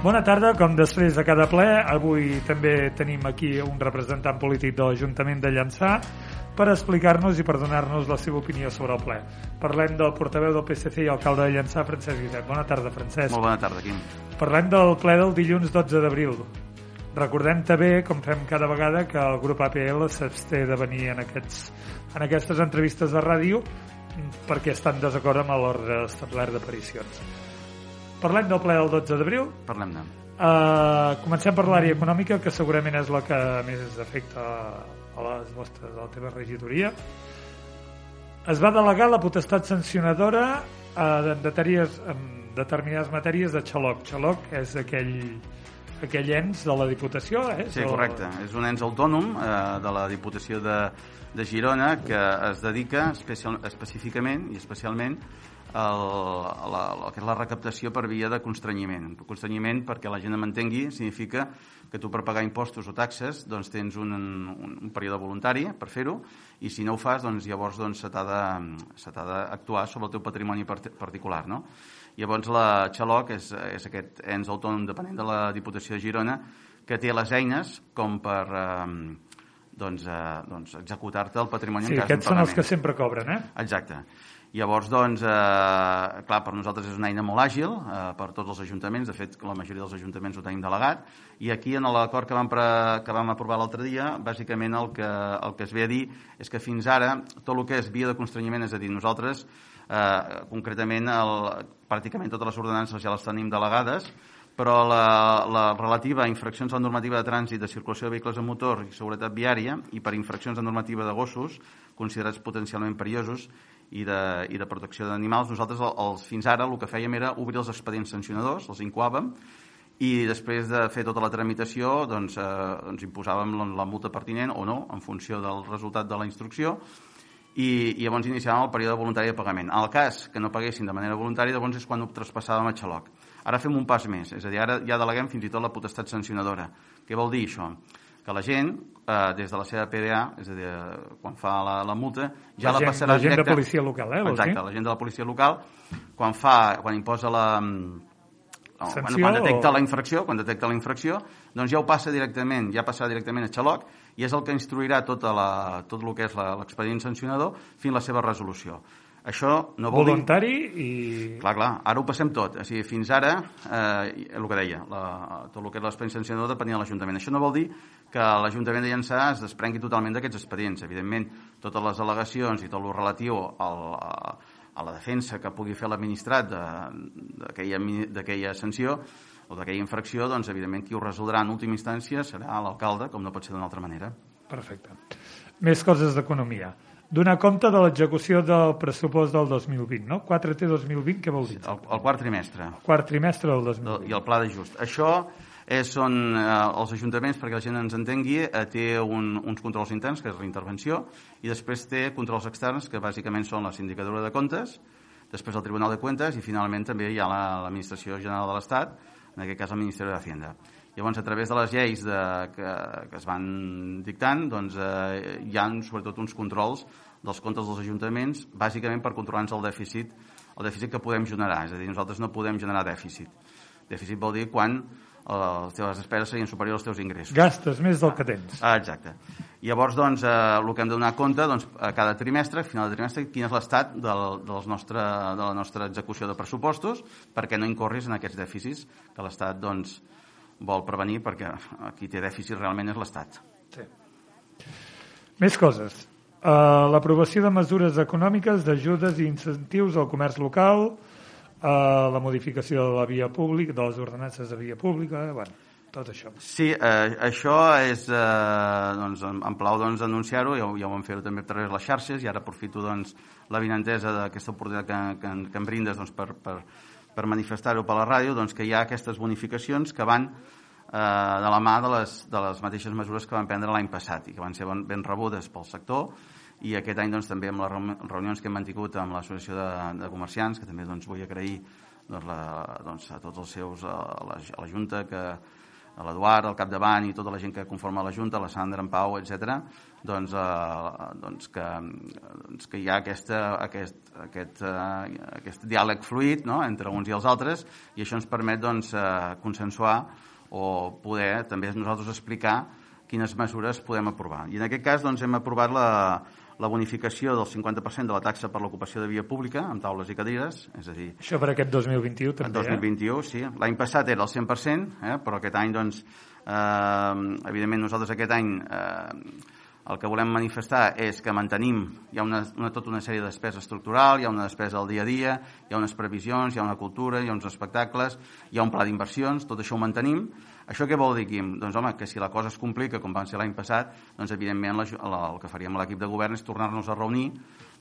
Bona tarda, com després de cada ple, avui també tenim aquí un representant polític de l'Ajuntament de Llançà per explicar-nos i per donar-nos la seva opinió sobre el ple. Parlem del portaveu del PSC i alcalde de Llançà, Francesc Guiset. Bona tarda, Francesc. Molt bona tarda, Quim. Parlem del ple del dilluns 12 d'abril. Recordem també, com fem cada vegada, que el grup APL s'absté de venir en, aquests, en aquestes entrevistes de ràdio perquè estan desacord amb l'ordre establert d'aparicions. Parlem del ple del 12 d'abril. Parlem-ne. Uh, comencem per l'àrea econòmica, que segurament és la que més afecta a les vostres, a la teva regidoria. Es va delegar la potestat sancionadora uh, en, matèries, en determinades matèries de Xaloc. Xaloc és aquell, aquell ens de la Diputació, eh? Sí, correcte. És un ens autònom eh, de la Diputació de, de Girona que es dedica especial, específicament i especialment el, la, la, que és la recaptació per via de constrenyiment. Constrenyiment, perquè la gent m'entengui, significa que tu per pagar impostos o taxes doncs tens un, un, un període voluntari per fer-ho i si no ho fas, doncs llavors doncs, se t'ha d'actuar sobre el teu patrimoni particular. No? Llavors la Xaloc és, és aquest ens autònom dependent de la Diputació de Girona que té les eines com per eh, doncs, eh, doncs executar-te el patrimoni sí, en cas aquests són els que sempre cobren, eh? Exacte. Llavors, doncs, eh, clar, per nosaltres és una eina molt àgil, eh, per tots els ajuntaments, de fet, la majoria dels ajuntaments ho tenim delegat, i aquí, en l'acord que, vam pre, que vam aprovar l'altre dia, bàsicament el que, el que es ve a dir és que fins ara, tot el que és via de constrenyiment, és a dir, nosaltres, eh, concretament, el, pràcticament totes les ordenances ja les tenim delegades, però la, la relativa a infraccions a la normativa de trànsit de circulació de vehicles a motor i seguretat viària i per infraccions a normativa de gossos considerats potencialment perillosos i de, i de protecció d'animals, nosaltres els, fins ara el que fèiem era obrir els expedients sancionadors, els incoàvem, i després de fer tota la tramitació doncs, eh, doncs imposàvem la, la multa pertinent o no, en funció del resultat de la instrucció, i, i llavors iniciàvem el període voluntari de pagament. En el cas que no paguessin de manera voluntària, llavors és quan ho traspassàvem a Xaloc. Ara fem un pas més, és a dir, ara ja deleguem fins i tot la potestat sancionadora. Què vol dir això? Que la gent, eh, des de la seva PDA, és a dir, eh, quan fa la, la multa, ja la, la, gent, passarà la gent directe... de policia local, eh? Exacte, la gent de la policia local, quan fa, quan imposa la... No, Sanció bueno, quan detecta o... la infracció, quan detecta la infracció, doncs ja ho passa directament, ja passarà directament a Xaloc i és el que instruirà tota la, tot el que és l'expedient sancionador fins a la seva resolució. Això no vol Voluntari dir... i... Clar, clar, ara ho passem tot. O sigui, fins ara, eh, el que deia, la, tot el que és l'expedient sancionador depenia de l'Ajuntament. Això no vol dir que l'Ajuntament de Llançà es desprengui totalment d'aquests expedients. Evidentment, totes les al·legacions i tot el relatiu al, a, a la defensa que pugui fer l'administrat d'aquella sanció o d'aquella infracció, doncs, evidentment, qui ho resoldrà en última instància serà l'alcalde, com no pot ser d'una altra manera. Perfecte. Més coses d'economia. Donar compte de l'execució del pressupost del 2020, no? 4T 2020, què vol dir? El, el quart trimestre. Quart trimestre del 2020. I el pla d'ajust. Això és, són eh, els ajuntaments, perquè la gent ens entengui, eh, té un, uns controls interns, que és la intervenció, i després té controls externs, que bàsicament són la Sindicatura de Comptes, després el Tribunal de Cuentas i finalment també hi ha l'Administració General de l'Estat, en aquest cas el Ministeri d'Hacienda. Llavors, a través de les lleis de, que, que es van dictant, doncs, eh, hi ha sobretot uns controls dels comptes dels ajuntaments, bàsicament per controlar-nos el dèficit, el dèficit que podem generar. És a dir, nosaltres no podem generar dèficit. Dèficit vol dir quan eh, les teves despeses serien superiors als teus ingressos. Gastes més del que tens. Ah, exacte. Llavors, doncs, eh, el que hem de donar compte, doncs, a cada trimestre, a final de trimestre, quin és l'estat del, del nostre, de la nostra execució de pressupostos perquè no incorris en aquests dèficits que l'Estat, doncs, vol prevenir perquè qui té dèficit realment és l'Estat. Sí. Més coses. Uh, L'aprovació de mesures econòmiques d'ajudes i incentius al comerç local, eh, la modificació de la via pública, de les ordenances de via pública, bueno, tot això. Sí, eh, això és, eh, doncs, em, em plau doncs, anunciar-ho, ja, ja ho vam fer també a través de les xarxes i ara aprofito doncs, la vinentesa d'aquesta oportunitat que, que, que em brindes doncs, per, per, per manifestar-ho per la ràdio, doncs, que hi ha aquestes bonificacions que van eh, de la mà de les, de les mateixes mesures que van prendre l'any passat i que van ser ben, ben rebudes pel sector. I aquest any doncs, també amb les reunions que hem mantingut amb l'Associació de, de Comerciants, que també doncs, vull agrair doncs, la, doncs, a tots els seus, a la, a la Junta, que, a l'Eduard, al capdavant i tota la gent que conforma la Junta, la Sandra, en Pau, etc. Doncs, eh, doncs, que, doncs que hi ha aquesta, aquest, aquest, eh, aquest diàleg fluid no? entre uns i els altres i això ens permet doncs, eh, consensuar o poder també nosaltres explicar quines mesures podem aprovar. I en aquest cas doncs, hem aprovat la, la bonificació del 50% de la taxa per l'ocupació de via pública amb taules i cadires, és a dir... Això per aquest 2021 també, 2021, eh? sí. L'any passat era el 100%, eh? però aquest any, doncs, eh, evidentment nosaltres aquest any eh, el que volem manifestar és que mantenim, hi ha una, una, tota una sèrie de despesa estructural, hi ha una despesa al dia a dia, hi ha unes previsions, hi ha una cultura, hi ha uns espectacles, hi ha un pla d'inversions, tot això ho mantenim. Això què vol dir, Quim? Doncs, home, que si la cosa es complica, com va ser l'any passat, doncs, evidentment, la, la, el que faríem l'equip de govern és tornar-nos a reunir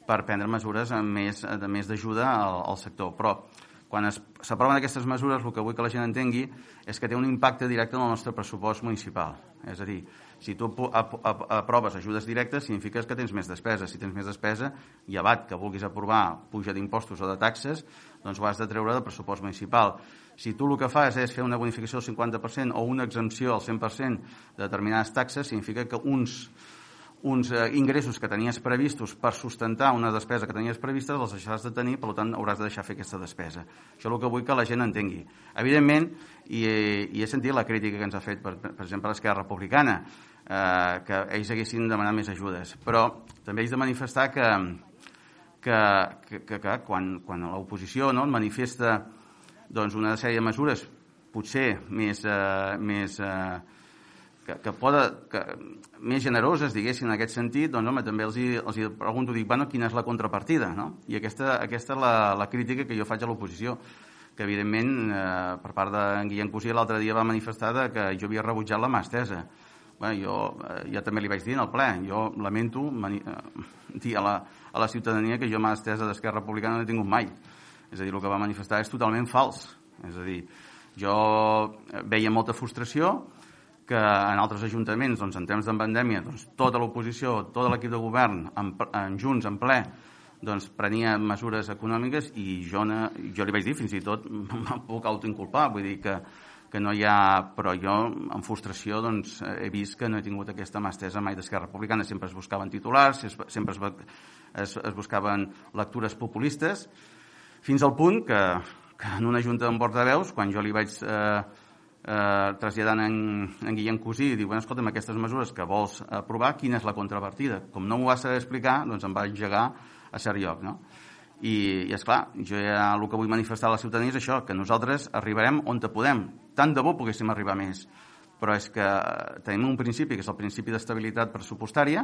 per prendre mesures amb més, de més d'ajuda al, al sector. Però quan s'aproven aquestes mesures, el que vull que la gent entengui és que té un impacte directe en el nostre pressupost municipal. És a dir, si tu aproves ajudes directes, significa que tens més despesa. Si tens més despesa, llevat que vulguis aprovar puja d'impostos o de taxes, doncs ho has de treure del pressupost municipal. Si tu el que fas és fer una bonificació del 50% o una exempció al 100% de determinades taxes, significa que uns uns eh, ingressos que tenies previstos per sustentar una despesa que tenies prevista, els deixaràs de tenir, per tant hauràs de deixar fer aquesta despesa. Això és el que vull que la gent entengui. Evidentment, i, i he sentit la crítica que ens ha fet, per, per exemple, l'Esquerra Republicana, eh, que ells haguessin demanat més ajudes, però també ells de manifestar que, que, que, que, que quan, quan l'oposició no, manifesta doncs, una sèrie de mesures potser més, eh, més eh, que, que, poda, que més generoses, diguéssim, en aquest sentit, doncs, home, també els hi, els hi pregunto, dic, bueno, quina és la contrapartida, no? I aquesta, aquesta és la, la crítica que jo faig a l'oposició, que evidentment, eh, per part de Guillem Cosí l'altre dia va manifestar que jo havia rebutjat la mà estesa. Bueno, jo eh, ja també li vaig dir en el ple, jo lamento mani, eh, dir a la, a la ciutadania que jo mà estesa d'Esquerra Republicana no he tingut mai. És a dir, el que va manifestar és totalment fals. És a dir, jo veia molta frustració, que en altres ajuntaments, doncs, en temps de pandèmia, doncs, tota l'oposició, tot l'equip de govern, en, en junts, en ple, doncs, prenia mesures econòmiques i jo, ne, jo li vaig dir, fins i tot me'n puc autoinculpar, vull dir que, que no hi ha... Però jo, en frustració, doncs, he vist que no he tingut aquesta mà estesa mai d'Esquerra Republicana. Sempre es buscaven titulars, sempre es, es, es buscaven lectures populistes, fins al punt que, que en una junta de portaveus, quan jo li vaig eh, eh, traslladant en, en Guillem Cosí diu, bueno, escolta'm, aquestes mesures que vols aprovar, quina és la contrapartida? Com no m'ho vas saber explicar, doncs em va engegar a cert lloc, no? I, i és clar, jo ja el que vull manifestar a la ciutadania és això, que nosaltres arribarem on te podem. Tant de bo poguéssim arribar més. Però és que tenim un principi, que és el principi d'estabilitat pressupostària,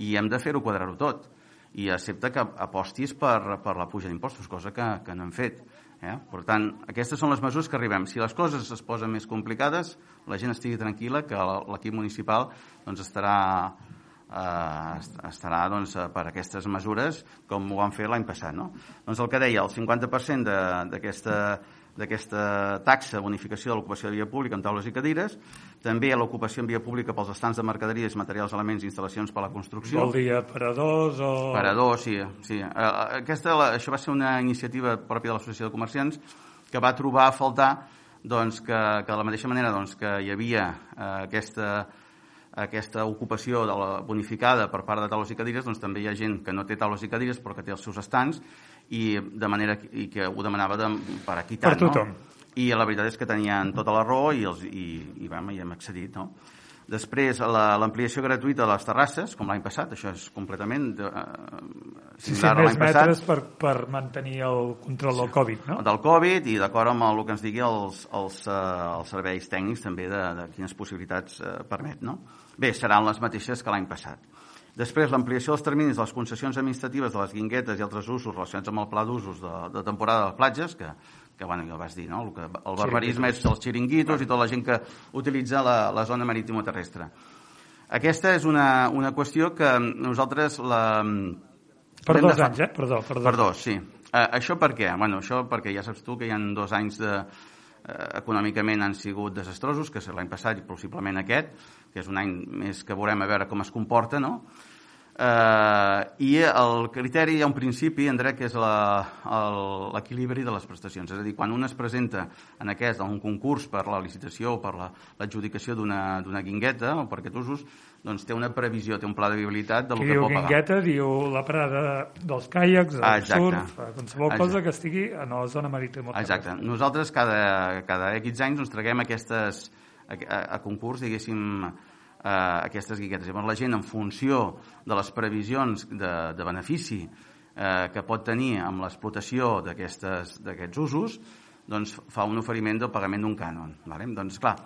i hem de fer-ho quadrar-ho tot. I accepta que apostis per, per la puja d'impostos, cosa que, que no hem fet. Eh? Per tant, aquestes són les mesures que arribem. Si les coses es posen més complicades, la gent estigui tranquil·la que l'equip municipal doncs, estarà, eh, estarà doncs, per aquestes mesures com ho van fer l'any passat. No? Doncs el que deia, el 50% d'aquesta d'aquesta taxa de bonificació de l'ocupació de via pública en taules i cadires, també l'ocupació en via pública pels estants de mercaderies, materials, elements i instal·lacions per a la construcció. Vol dir aparadors o... Aparadors, sí. sí. Eh, aquesta, això va ser una iniciativa pròpia de l'Associació de Comerciants que va trobar a faltar doncs, que, que de la mateixa manera doncs, que hi havia eh, aquesta, aquesta ocupació de la bonificada per part de taules i cadires, doncs també hi ha gent que no té taules i cadires però que té els seus estants i de manera i que ho demanava de, per equitat. Per tothom. No? I la veritat és que tenien tota la raó i, els, i, i, vam, hi hem accedit. No? Després, l'ampliació la, gratuïta de les terrasses, com l'any passat, això és completament de, eh, sí, sí, més metres per, per mantenir el control del Covid, no? Del Covid i d'acord amb el que ens digui els, els, eh, els serveis tècnics també de, de quines possibilitats eh, permet, no? Bé, seran les mateixes que l'any passat. Després, l'ampliació dels terminis de les concessions administratives de les guinguetes i altres usos relacionats amb el pla d'usos de, de temporada de les platges, que, que bueno, ja ho vas dir, no? El, que, el barbarisme és dels xiringuitos i tota la gent que utilitza la, la zona marítima-terrestre. Aquesta és una, una qüestió que nosaltres la... Per dos de anys, eh? Per dos, per dos. Sí. Uh, això per què? Bueno, això perquè ja saps tu que hi ha dos anys de, eh, econòmicament han sigut desastrosos, que l'any passat i possiblement aquest, que és un any més que veurem a veure com es comporta, no? Eh, I el criteri hi ha un principi, en dret, que és la- el- l'equilibri de les prestacions. És a dir, quan un es presenta en aquest, en un concurs per la licitació o per la- l'adjudicació d'una d'una guingueta o per aquests usos, doncs té una previsió, té un pla de viabilitat del que diu pot pagar. guingueta diu la parada dels caiacs, el Ah, exacte. surf, qualsevol Exacte. cosa que estigui en la zona marítima. Exacte. Nosaltres cada, cada X anys ens traguem aquestes, a, a, a concurs, diguéssim, eh, aquestes guiguetes. Llavors la gent, en funció de les previsions de, de benefici eh, que pot tenir amb l'explotació d'aquests usos, doncs fa un oferiment del pagament d'un cànon. Vale? Doncs clar,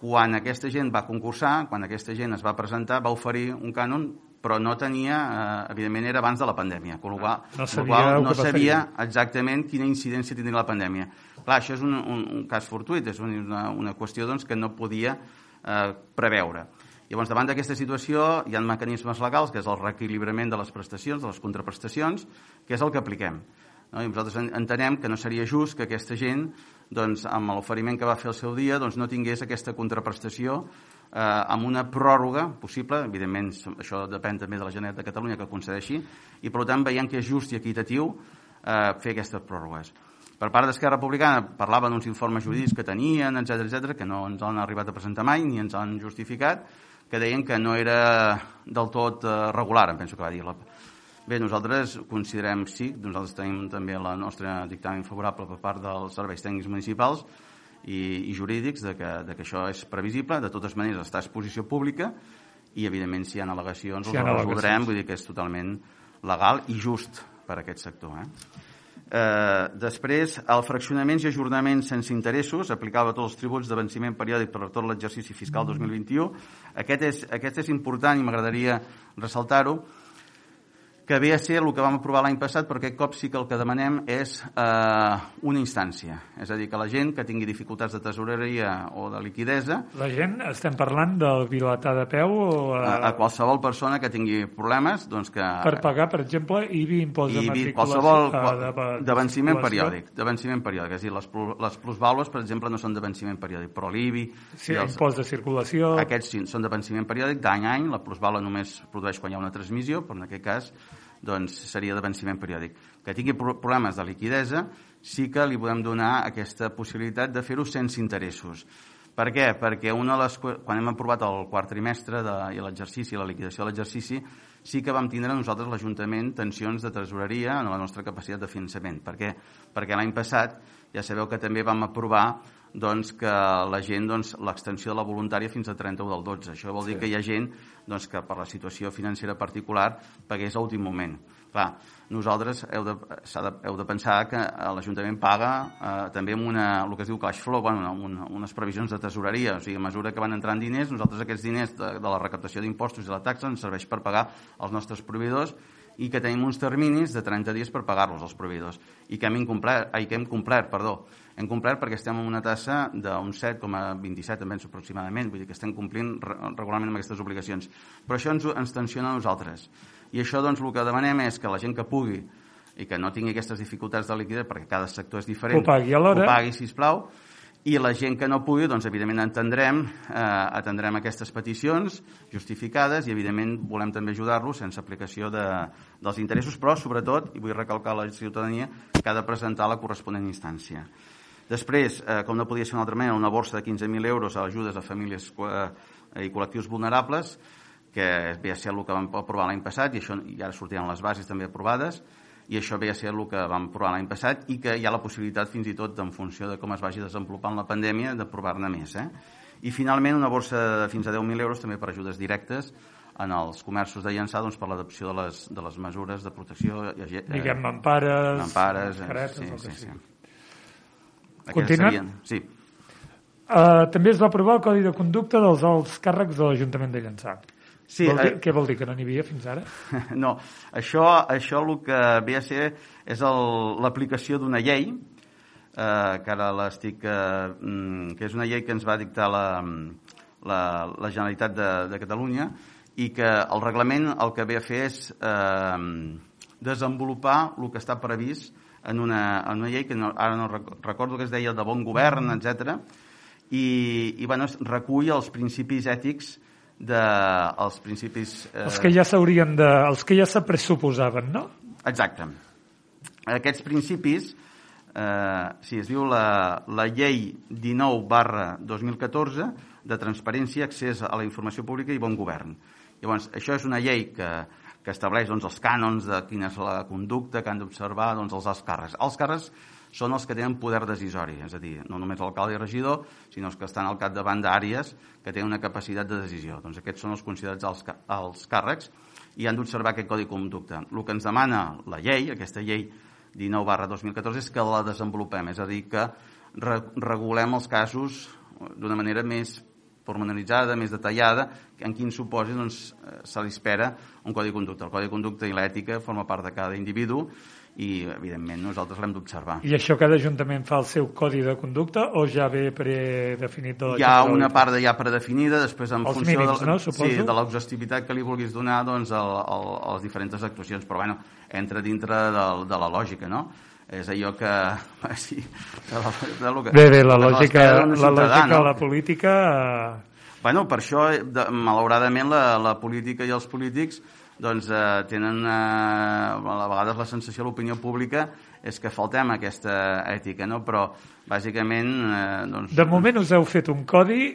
quan aquesta gent va concursar, quan aquesta gent es va presentar, va oferir un cànon, però no tenia, eh, evidentment era abans de la pandèmia, amb la qual, No amb la sabia qual no sabia exactament quina incidència tindria la pandèmia. Clar, això és un, un, un cas fortuit, és una, una qüestió doncs, que no podia eh, preveure. Llavors, davant d'aquesta situació, hi ha mecanismes legals, que és el reequilibrament de les prestacions, de les contraprestacions, que és el que apliquem. No? I nosaltres en- entenem que no seria just que aquesta gent, doncs, amb l'oferiment que va fer el seu dia, doncs, no tingués aquesta contraprestació eh, amb una pròrroga possible, evidentment això depèn també de la Generalitat de Catalunya que concedeixi, i per tant veiem que és just i equitatiu eh, fer aquestes pròrrogues. Per part d'Esquerra Republicana parlava d'uns informes jurídics que tenien, etc etc que no ens han arribat a presentar mai ni ens han justificat, que deien que no era del tot eh, regular, em penso que va dir. La... Bé, nosaltres considerem sí, nosaltres tenim també la nostra dictamen favorable per part dels serveis tècnics municipals i, i jurídics de que, de que això és previsible, de totes maneres està a exposició pública i evidentment si hi ha al·legacions Si les resoldrem, vull dir que és totalment legal i just per a aquest sector. Eh? Eh, després, el fraccionaments i ajornaments sense interessos aplicava a tots els tributs de venciment periòdic per a tot l'exercici fiscal 2021. Aquest és, aquest és important i m'agradaria ressaltar-ho, que ve a ser el que vam aprovar l'any passat, però aquest cop sí que el que demanem és eh, una instància. És a dir, que la gent que tingui dificultats de tesoreria o de liquidesa, La gent, estem parlant del biletà de peu o, a, eh, a qualsevol persona que tingui problemes, doncs que... per pagar, per exemple, IBI, impost de i matriculació. qualsevol eh, de, de venciment periòdic, de venciment periòdic, és a dir, les, les plusvàlues, per exemple, no són de venciment periòdic, però l'IBI Sí, els, impost de circulació. aquests sí, són de venciment periòdic d'any a any, la plusvàlua només produeix quan hi ha una transmissió, però en aquest cas doncs, seria de venciment periòdic. Que tingui pro- problemes de liquidesa, sí que li podem donar aquesta possibilitat de fer-ho sense interessos. Per què? Perquè una de les, quan hem aprovat el quart trimestre de, i l'exercici, la liquidació de l'exercici, sí que vam tindre nosaltres l'Ajuntament tensions de tresoreria en la nostra capacitat de finançament. Per què? Perquè l'any passat ja sabeu que també vam aprovar doncs, que la gent, doncs, l'extensió de la voluntària fins a 31 del 12. Això vol dir que hi ha gent doncs, que per la situació financera particular pagués a últim moment. Clar, nosaltres heu de, de, heu de pensar que eh, l'Ajuntament paga eh, també amb una, el que es diu cash flow, bueno, una, unes previsions de tesoreria, o sigui, a mesura que van entrant diners, nosaltres aquests diners de, de la recaptació d'impostos i la taxa ens serveix per pagar els nostres proveïdors i que tenim uns terminis de 30 dies per pagar-los als proveïdors i que hem incomplert, ai, que hem complert, perdó. Hem complert perquè estem en una tassa d'un 7,27 em penso aproximadament, vull dir que estem complint re- regularment amb aquestes obligacions. Però això ens, ens tensiona a nosaltres. I això doncs el que demanem és que la gent que pugui i que no tingui aquestes dificultats de liquiditat, perquè cada sector és diferent, Ho pagui a l'hora. ho pagui, sisplau, i la gent que no pugui, doncs, evidentment, entendrem, eh, atendrem aquestes peticions justificades i, evidentment, volem també ajudar-los sense aplicació de, dels interessos, però, sobretot, i vull recalcar a la ciutadania, que ha de presentar la corresponent instància. Després, eh, com no podia ser d'una altra manera, una borsa de 15.000 euros a ajudes a famílies eh, i col·lectius vulnerables, que ve a ser el que vam aprovar l'any passat, i, això, i ara sortiran les bases també aprovades, i això ve a ser el que vam aprovar l'any passat i que hi ha la possibilitat fins i tot en funció de com es vagi desenvolupant la pandèmia d'aprovar-ne més. Eh? I finalment una borsa de fins a 10.000 euros també per ajudes directes en els comerços de llançar doncs, per l'adopció de, les, de les mesures de protecció. Eh, Diguem, mampares, mampares, eh, mascaretes, sí, que sí, sí. Serien- Sí. Uh, també es va aprovar el Codi de Conducta dels alts càrrecs de l'Ajuntament de Llançà. Sí, vol dir, eh, Què vol dir, que no n'hi havia fins ara? No, això, això el que ve a ser és l'aplicació d'una llei, eh, que ara l'estic... Eh, mm, que és una llei que ens va dictar la, la, la Generalitat de, de Catalunya i que el reglament el que ve a fer és eh, desenvolupar el que està previst en una, en una llei que no, ara no rec- recordo que es deia de bon govern, etc. I, i bueno, es recull els principis ètics de, els principis... Eh, Els que ja s'haurien de... Els que ja se pressuposaven, no? Exacte. Aquests principis, eh, sí, es diu la, la llei 19 barra 2014 de transparència, accés a la informació pública i bon govern. Llavors, això és una llei que, que estableix doncs, els cànons de quina és la conducta que han d'observar doncs, els alts càrrecs. Els càrrecs són els que tenen poder decisori, és a dir, no només l'alcalde i regidor, sinó els que estan al capdavant d'àrees que tenen una capacitat de decisió. Doncs aquests són els considerats els, els càrrecs i han d'observar aquest codi de conducta. El que ens demana la llei, aquesta llei 19 barra 2014, és que la desenvolupem, és a dir, que re regulem els casos d'una manera més pormenoritzada, més detallada, en quin supòsit doncs, eh, se li espera un codi de conducta. El codi de conducta i l'ètica forma part de cada individu i, evidentment, nosaltres l'hem d'observar. I això cada ajuntament fa el seu codi de conducta o ja ve predefinit de la Hi ha una part ja predefinida, després en Els funció mínims, de, no, sí, de l'exhaustivitat que li vulguis donar doncs, a, a, a les diferents actuacions, però bueno, entra dintre de, de la lògica, no? És allò que... Sí, de la, de lo que Bé, bé, la lògica, la ciutadà, lògica no? la política... eh, Bueno, per això, eh, de, malauradament, la, la política i els polítics doncs, eh, tenen eh, a vegades la sensació, l'opinió pública, és que faltem aquesta ètica, no? però bàsicament... Eh, doncs, De moment us heu fet un codi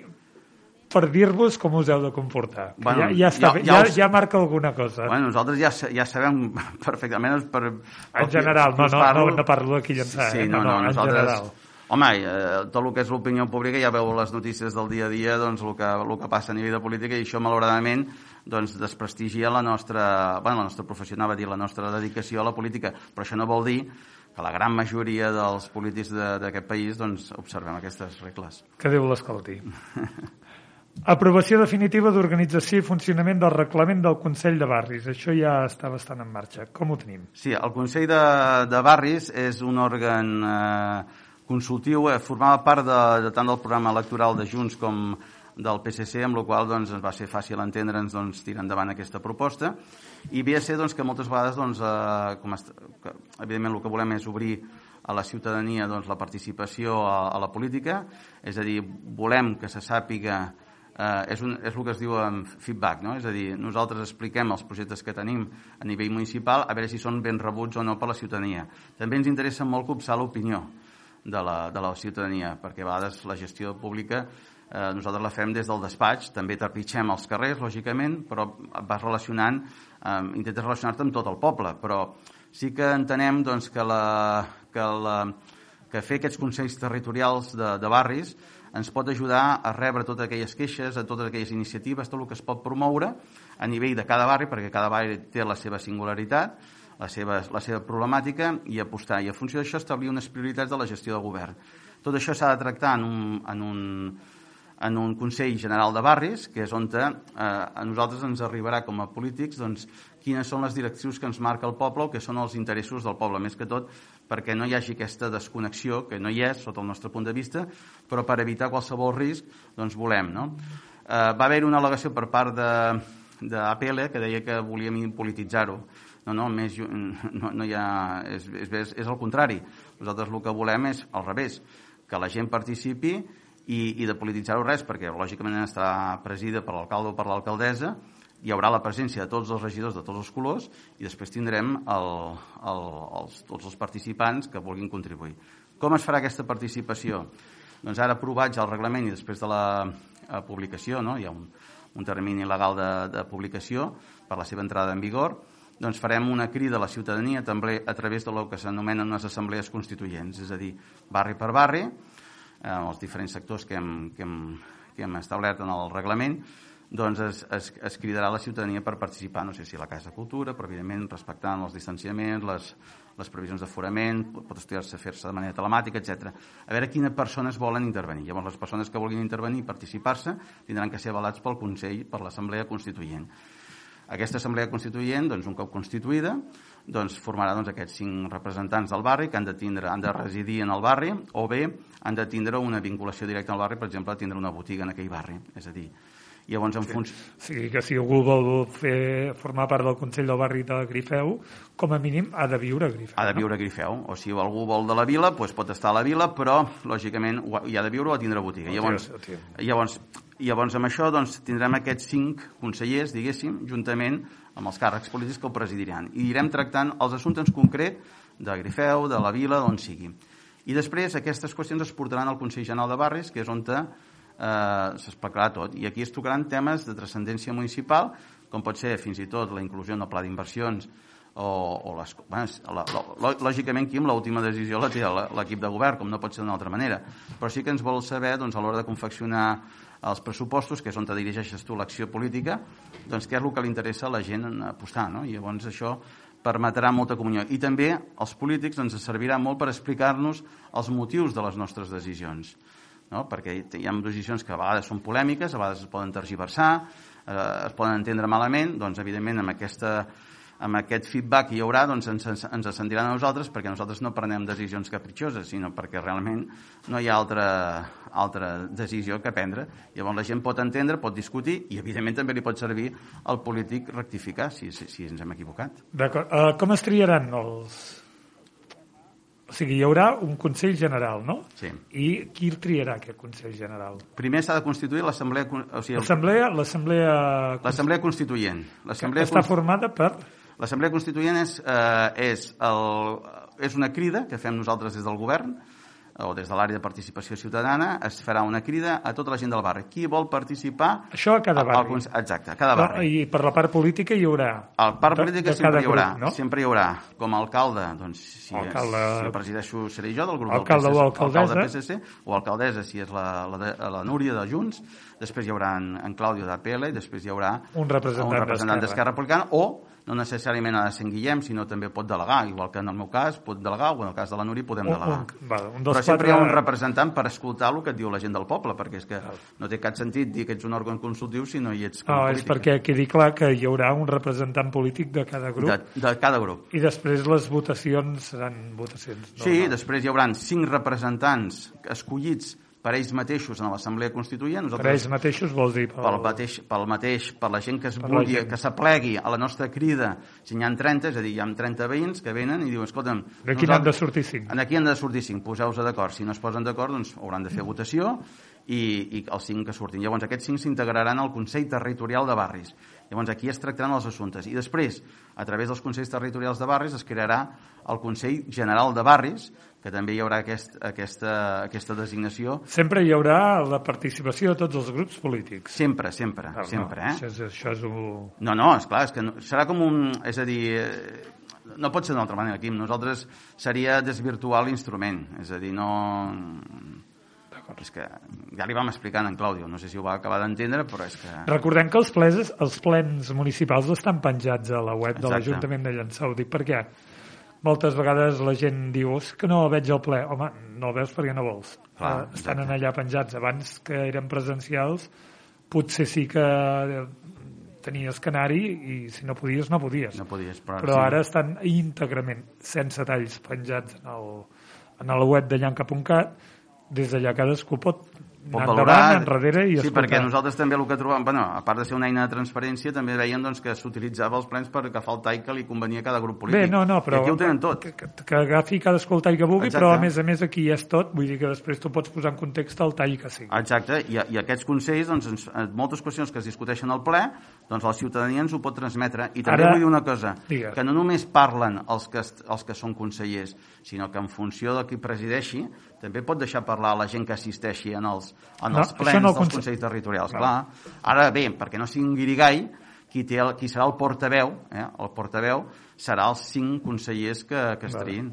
per dir-vos com us heu de comportar. Bueno, ja, ja, està, ja- ja us- ja marca alguna cosa. Bueno, nosaltres ja, ja sabem perfectament... Per, en general, no, no, no, no parlo aquí llançar, Sí, eh? no, no, en nosaltres... general. Home, eh, tot el que és l'opinió pública, ja veu les notícies del dia a dia, doncs el que, el que passa a nivell de política, i això, malauradament, doncs, desprestigia la nostra, bueno, la nostra professió, anava a dir, la nostra dedicació a la política, però això no vol dir que la gran majoria dels polítics de- d'aquest país doncs, observem aquestes regles. Que Déu l'escolti. Aprovació definitiva d'organització i funcionament del reglament del Consell de Barris. Això ja està bastant en marxa. Com ho tenim? Sí, el Consell de, de Barris és un òrgan eh, consultiu, eh, formava part de, de tant del programa electoral de Junts com del PSC, amb la qual doncs, ens va ser fàcil entendre'ns doncs, tirar endavant aquesta proposta. I ve a ser doncs, que moltes vegades, doncs, eh, com est... que, evidentment, el que volem és obrir a la ciutadania doncs, la participació a, a la política, és a dir, volem que se sàpiga és, un, és el que es diu en feedback, no? és a dir, nosaltres expliquem els projectes que tenim a nivell municipal a veure si són ben rebuts o no per la ciutadania. També ens interessa molt copsar l'opinió de la, de la ciutadania, perquè a vegades la gestió pública eh, nosaltres la fem des del despatx, també trepitgem els carrers, lògicament, però vas relacionant, eh, intentes relacionar-te amb tot el poble, però sí que entenem doncs, que, la, que, la, que fer aquests consells territorials de, de barris ens pot ajudar a rebre totes aquelles queixes, a totes aquelles iniciatives, tot el que es pot promoure a nivell de cada barri, perquè cada barri té la seva singularitat, la seva, la seva problemàtica, i apostar. I a funció d'això establir unes prioritats de la gestió del govern. Tot això s'ha de tractar en un, en un, en un Consell General de Barris, que és on eh, a nosaltres ens arribarà com a polítics doncs, quines són les directrius que ens marca el poble o que són els interessos del poble, més que tot perquè no hi hagi aquesta desconnexió, que no hi és, sota el nostre punt de vista, però per evitar qualsevol risc, doncs volem. No? Eh, va haver una al·legació per part de, d'APL que deia que volíem polititzar-ho. No, no, més, no, no hi ha, és, és, és, el contrari. Nosaltres el que volem és al revés, que la gent participi i, i de polititzar-ho res, perquè lògicament estarà presida per l'alcalde o per l'alcaldessa, hi haurà la presència de tots els regidors de tots els colors i després tindrem el, el, els, tots els participants que vulguin contribuir. Com es farà aquesta participació? Doncs ara aprovats el reglament i després de la eh, publicació, no? hi ha un, un termini legal de, de publicació per la seva entrada en vigor, doncs farem una crida a la ciutadania també a través de lo que s'anomenen unes assemblees constituents, és a dir, barri per barri, eh, els diferents sectors que hem, que hem, que hem establert en el reglament, doncs es, es, es cridarà la ciutadania per participar, no sé si a la Casa de Cultura, però evidentment respectant els distanciaments, les, les previsions d'aforament, pot estudiar-se fer-se de manera telemàtica, etc. A veure quines persones volen intervenir. Llavors, les persones que vulguin intervenir i participar-se tindran que ser avalats pel Consell, per l'Assemblea Constituent. Aquesta Assemblea Constituent, doncs, un cop constituïda, doncs, formarà doncs, aquests cinc representants del barri que han de, tindre, han de residir en el barri o bé han de tindre una vinculació directa al barri, per exemple, tindre una botiga en aquell barri. És a dir, Llavors, en sí. O sigui que si algú vol fer, formar part del Consell del Barri de Grifeu, com a mínim ha de viure a Grifeu. Ha de viure a Grifeu. O si algú vol de la vila, doncs pot estar a la vila, però, lògicament, hi ha de viure o ha tindre botiga. Llavors, llavors, llavors, amb això doncs, tindrem aquests cinc consellers, diguéssim, juntament amb els càrrecs polítics que ho presidiran. I irem tractant els assumptes en concret de Grifeu, de la vila, d'on sigui. I després aquestes qüestions es portaran al Consell General de Barris, que és on eh, tot. I aquí es tocaran temes de transcendència municipal, com pot ser fins i tot la inclusió en el pla d'inversions o, o les, bueno, la, la, lògicament amb l'última decisió la té l'equip de govern, com no pot ser d'una altra manera. Però sí que ens vol saber doncs, a l'hora de confeccionar els pressupostos, que és on te dirigeixes tu l'acció política, doncs què és el que li interessa a la gent apostar. No? I llavors això permetrà molta comunió. I també els polítics ens servirà molt per explicar-nos els motius de les nostres decisions no? perquè hi ha decisions que a vegades són polèmiques, a vegades es poden tergiversar, eh, es poden entendre malament, doncs evidentment amb, aquesta, amb aquest feedback que hi haurà doncs ens, ens sentiran a nosaltres perquè nosaltres no prenem decisions capritxoses, sinó perquè realment no hi ha altra, altra decisió que prendre. Llavors la gent pot entendre, pot discutir i evidentment també li pot servir al polític rectificar si, si, si ens hem equivocat. D'acord. Uh, com es triaran els, sigui, hi haurà un Consell General, no? Sí. I qui triarà aquest Consell General? Primer s'ha de constituir l'Assemblea... O sigui, l'Assemblea... L'Assemblea... L'Assemblea Constituent. L'Assemblea està formada per... L'Assemblea Constituent és, eh, és, el, és una crida que fem nosaltres des del govern, o des de l'àrea de participació ciutadana, es farà una crida a tota la gent del barri. Qui vol participar... Això a cada barri. Al, exacte, a cada barri. I per la part política hi haurà... A la part política sempre hi haurà. Grup, no? Sempre hi haurà. Com a alcalde, doncs, si, alcalde... si el presideixo seré jo del grup alcalde del PSC, o alcaldessa. alcalde PSC, o alcaldessa si és la, la, la Núria de Junts, després hi haurà en, en Clàudio d'APL, i després hi haurà un representant, un representant d'Esquerra Republicana, o no necessàriament ha de ser en Guillem, sinó també pot delegar, igual que en el meu cas pot delegar, o en el cas de la Núria podem delegar. Un, un, va, un Però sempre hi ha un representant per escoltar el que et diu la gent del poble, perquè és que no té cap sentit dir que ets un òrgan consultiu si no hi ets com no, és perquè quedi clar que hi haurà un representant polític de cada grup. De, de cada grup. I després les votacions seran votacions. No, sí, no. després hi haurà cinc representants escollits per ells mateixos en l'Assemblea Constituent. Nosaltres, per ells mateixos vol dir... Pel, pel, mateix, pel mateix, per la gent que es vulgui, que s'aplegui a la nostra crida, si n'hi ha 30, és a dir, hi ha 30 veïns que venen i diuen, escolta'm... D'aquí n'han de sortir 5. Aquí han de sortir 5, poseu-vos d'acord. Si no es posen d'acord, doncs hauran de fer votació i, i els 5 que surtin. Llavors, aquests 5 s'integraran al Consell Territorial de Barris. Llavors, aquí es tractaran els assumptes. I després, a través dels Consells Territorials de Barris, es crearà el Consell General de Barris, que també hi haurà aquest, aquesta, aquesta designació. Sempre hi haurà la participació de tots els grups polítics. Sempre, sempre, no, sempre. No, eh? Això és, això és un... No, no, esclar, és que no, serà com un... És a dir, eh, no pot ser d'una altra manera, Quim. Nosaltres seria desvirtuar l'instrument. És a dir, no... És que ja li vam explicar en Clàudio, no sé si ho va acabar d'entendre, però és que... Recordem que els plens, els plens municipals estan penjats a la web Exacte. de l'Ajuntament de Llançà. Ho dic perquè moltes vegades la gent diu és que no veig el ple. Home, no el veus perquè no vols. Clar, uh, estan en allà penjats. Abans que eren presencials, potser sí que tenies que anar-hi i si no podies, no podies. No podies, però, però sí. ara estan íntegrament, sense talls, penjats en el, en el web de llanca.cat. Des d'allà cadascú pot pot valorar... enrere i sí, escoltar. perquè nosaltres també el que trobem, bueno, a part de ser una eina de transparència, també veiem doncs, que s'utilitzava els plens per agafar el tall que li convenia a cada grup polític. Bé, no, no, però... I aquí ho tenen tot. Que, que, agafi cadascú el tall que vulgui, Exacte. però a més a més aquí ja és tot, vull dir que després tu pots posar en context el tall que sigui. Exacte, i, i aquests consells, doncs, ens, moltes qüestions que es discuteixen al ple, doncs la ciutadania ens ho pot transmetre. I també Ara, vull dir una cosa, digues. que no només parlen els que, els que són consellers, sinó que en funció de qui presideixi, també pot deixar parlar la gent que assisteixi en els, en no, els plens no dels conse... consells territorials. No. Clar. Ara bé, perquè no sigui un guirigall, qui, té el, qui serà el portaveu, eh? el portaveu serà els cinc consellers que, que es triïn.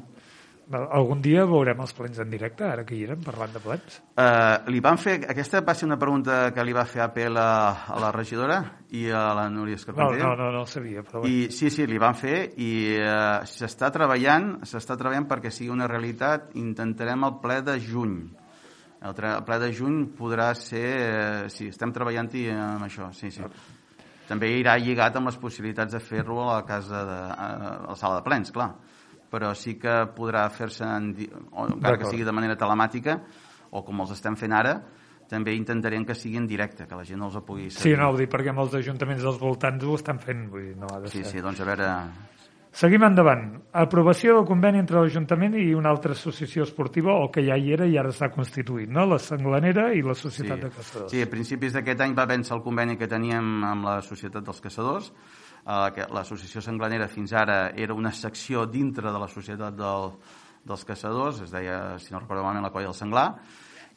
Algun dia veurem els plens en directe, ara que hi érem parlant de plens. Uh, li van fer... Aquesta va ser una pregunta que li va fer Apel a, a la regidora i a la Núria No, Escarpenter. no, no, no el sabia, però. I sí, sí, li van fer i uh, s'està treballant, s'està treballant perquè sigui una realitat. Intentarem el ple de juny. El, el ple de juny podrà ser... eh, sí, estem treballant-hi amb això, sí, sí. També irà lligat amb les possibilitats de fer-lo a la casa de, a la sala de plens, clar. Però sí que podrà fer-se, encara que sigui de manera telemàtica, o com els estem fent ara, també intentarem que sigui en directe, que la gent no els pugui Sí, no, ho dic perquè molts ajuntaments dels voltants ho estan fent, vull dir, no ha de Sí, ser. sí, doncs a veure... Seguim endavant. Aprovació del conveni entre l'Ajuntament i una altra associació esportiva, o que ja hi era i ara està constituït, no? La Sanglanera i la Societat de Caçadors. Sí, a principis d'aquest any va vèncer el conveni que teníem amb la Societat dels Caçadors. Eh, que L'associació Sanglanera fins ara era una secció dintre de la Societat del, dels Caçadors, es deia, si no recordo malament, la Colla del Senglar,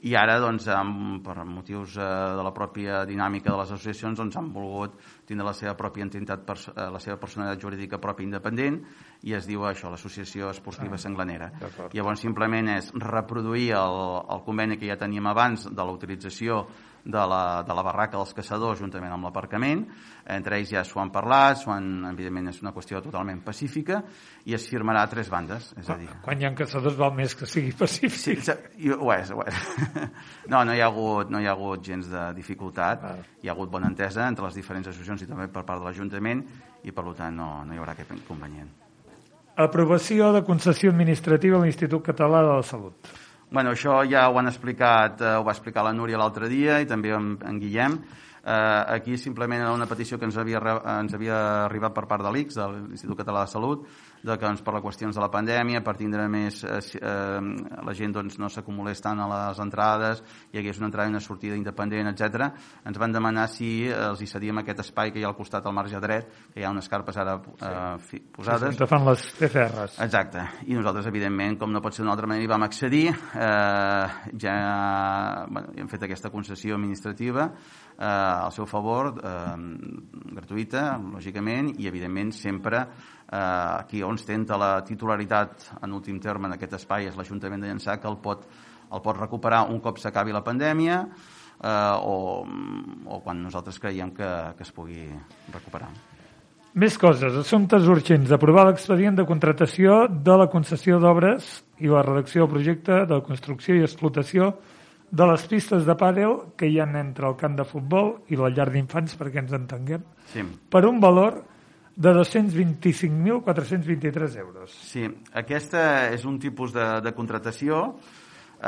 i ara, doncs, amb, per motius eh, de la pròpia dinàmica de les associacions, doncs, han volgut tindre la seva pròpia entitat, eh, la seva personalitat jurídica pròpia independent, i es diu això, l'Associació Esportiva Sanglanera. d'acord. Llavors, simplement és reproduir el, el conveni que ja teníem abans de la utilització de la, de la barraca dels caçadors juntament amb l'aparcament. Entre ells ja s'ho han parlat, s'ho han, evidentment és una qüestió totalment pacífica i es firmarà a tres bandes, és a dir... Quan hi ha caçadors val més que sigui pacífic. Sí, sí, ho és, ho és. No, no hi ha hagut, no hi ha hagut gens de dificultat. Ah. Hi ha hagut bona entesa entre les diferents associacions i també per part de l'Ajuntament i per tant no, no hi haurà cap inconvenient. Aprovació de concessió administrativa a l'Institut Català de la Salut. Bueno, això ja ho han explicat, eh, ho va explicar la Núria l'altre dia i també en, en Guillem. Eh, aquí simplement era una petició que ens havia, ens havia arribat per part de l'ICS, de l'Institut Català de Salut, de que doncs, per les qüestions de la pandèmia, per tindre més... Eh, eh, la gent doncs, no s'acumulés tant a les entrades, hi hagués una entrada i una sortida independent, etc. Ens van demanar si eh, els hi cedíem aquest espai que hi ha al costat al marge dret, que hi ha unes carpes ara eh, fi- posades. On fan les PCRs. Exacte. I nosaltres, evidentment, com no pot ser d'una altra manera, hi vam accedir. Eh, ja bueno, hem fet aquesta concessió administrativa eh, al seu favor, eh, gratuïta, lògicament, i, evidentment, sempre eh, qui ostenta la titularitat en últim terme en aquest espai és l'Ajuntament de Llançà, que el pot, el pot recuperar un cop s'acabi la pandèmia eh, o, o quan nosaltres creiem que, que es pugui recuperar. Més coses. Assumptes urgents. Aprovar l'expedient de contratació de la concessió d'obres i la redacció del projecte de construcció i explotació de les pistes de pàdel que hi ha entre el camp de futbol i la llar d'infants, perquè ens entenguem, Sí. per un valor de 225.423 euros. Sí, aquesta és un tipus de, de contratació.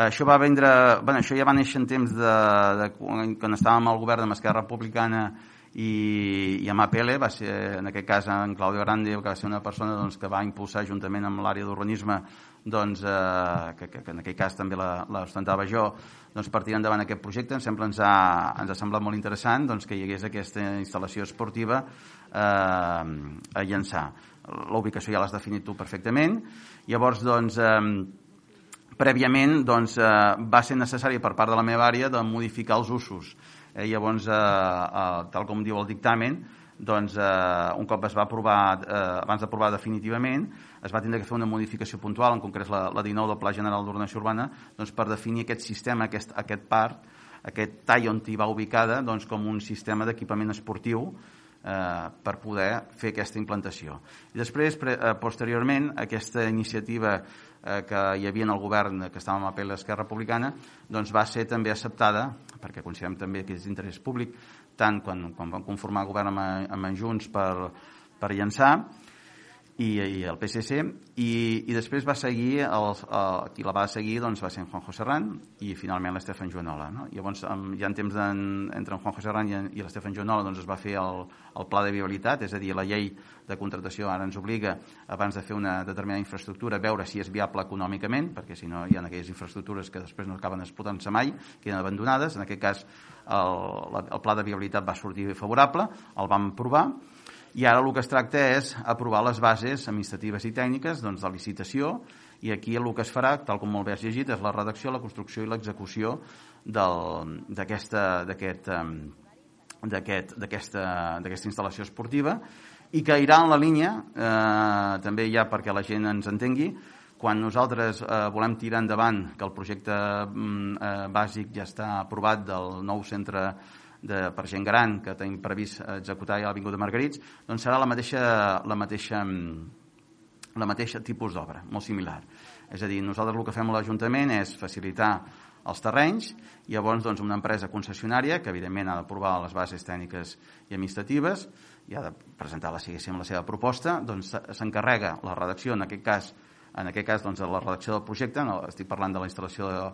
Això va vendre... Bueno, això ja va néixer en temps de, de quan estàvem al govern amb Esquerra Republicana i, i amb APL, va ser en aquest cas en Claudio Grande, que va ser una persona doncs, que va impulsar juntament amb l'àrea d'urbanisme doncs, eh, que, que, que en aquell cas també la, la jo, doncs, per tirar endavant aquest projecte. Em sembla ens ha, ens ha semblat molt interessant doncs, que hi hagués aquesta instal·lació esportiva eh, a llançar. La ubicació ja l'has definit tu perfectament. Llavors, doncs, eh, prèviament doncs, eh, va ser necessari per part de la meva àrea de modificar els usos. Eh, llavors, eh, eh, tal com diu el dictamen, doncs, eh, un cop es va aprovar, eh, abans d'aprovar definitivament, es va tindre que fer una modificació puntual, en concret la, la 19 del Pla General d'Ordenació Urbana, doncs, per definir aquest sistema, aquest, aquest parc, aquest tall on hi va ubicada, doncs, com un sistema d'equipament esportiu eh, per poder fer aquesta implantació. I després, pre, eh, posteriorment, aquesta iniciativa eh, que hi havia en el govern, que estava amb la Esquerra Republicana, doncs va ser també acceptada, perquè considerem també que és d'interès públic, tant quan, quan vam conformar el govern amb, amb en Junts per, per llançar, i, i el PSC, i, i després va seguir, el, el, qui la va seguir doncs, va ser en Juanjo Serran i finalment l'Estefan Joanola. No? Llavors, amb, ja en temps en, entre en Juanjo Serran i, i l'Estefan Joanola doncs, es va fer el, el pla de viabilitat, és a dir, la llei de contractació ara ens obliga, abans de fer una determinada infraestructura, a veure si és viable econòmicament, perquè si no hi ha aquelles infraestructures que després no acaben explotant-se mai, queden abandonades. En aquest cas, el, el pla de viabilitat va sortir favorable, el vam aprovar, i ara el que es tracta és aprovar les bases administratives i tècniques doncs, de licitació i aquí el que es farà, tal com molt bé has llegit, és la redacció, la construcció i l'execució d'aquesta instal·lació esportiva i que irà en la línia, eh, també ja perquè la gent ens entengui, quan nosaltres eh, volem tirar endavant que el projecte mm, eh, bàsic ja està aprovat del nou centre de, per gent gran que tenim previst executar ja l'Avinguda Margarits, doncs serà la mateixa, la mateixa, la mateixa tipus d'obra, molt similar. És a dir, nosaltres el que fem a l'Ajuntament és facilitar els terrenys, i llavors doncs, una empresa concessionària, que evidentment ha d'aprovar les bases tècniques i administratives, i ha de presentar la, la seva proposta, doncs s'encarrega la redacció, en aquest cas, en aquest cas doncs, de la redacció del projecte, no, estic parlant de la instal·lació de,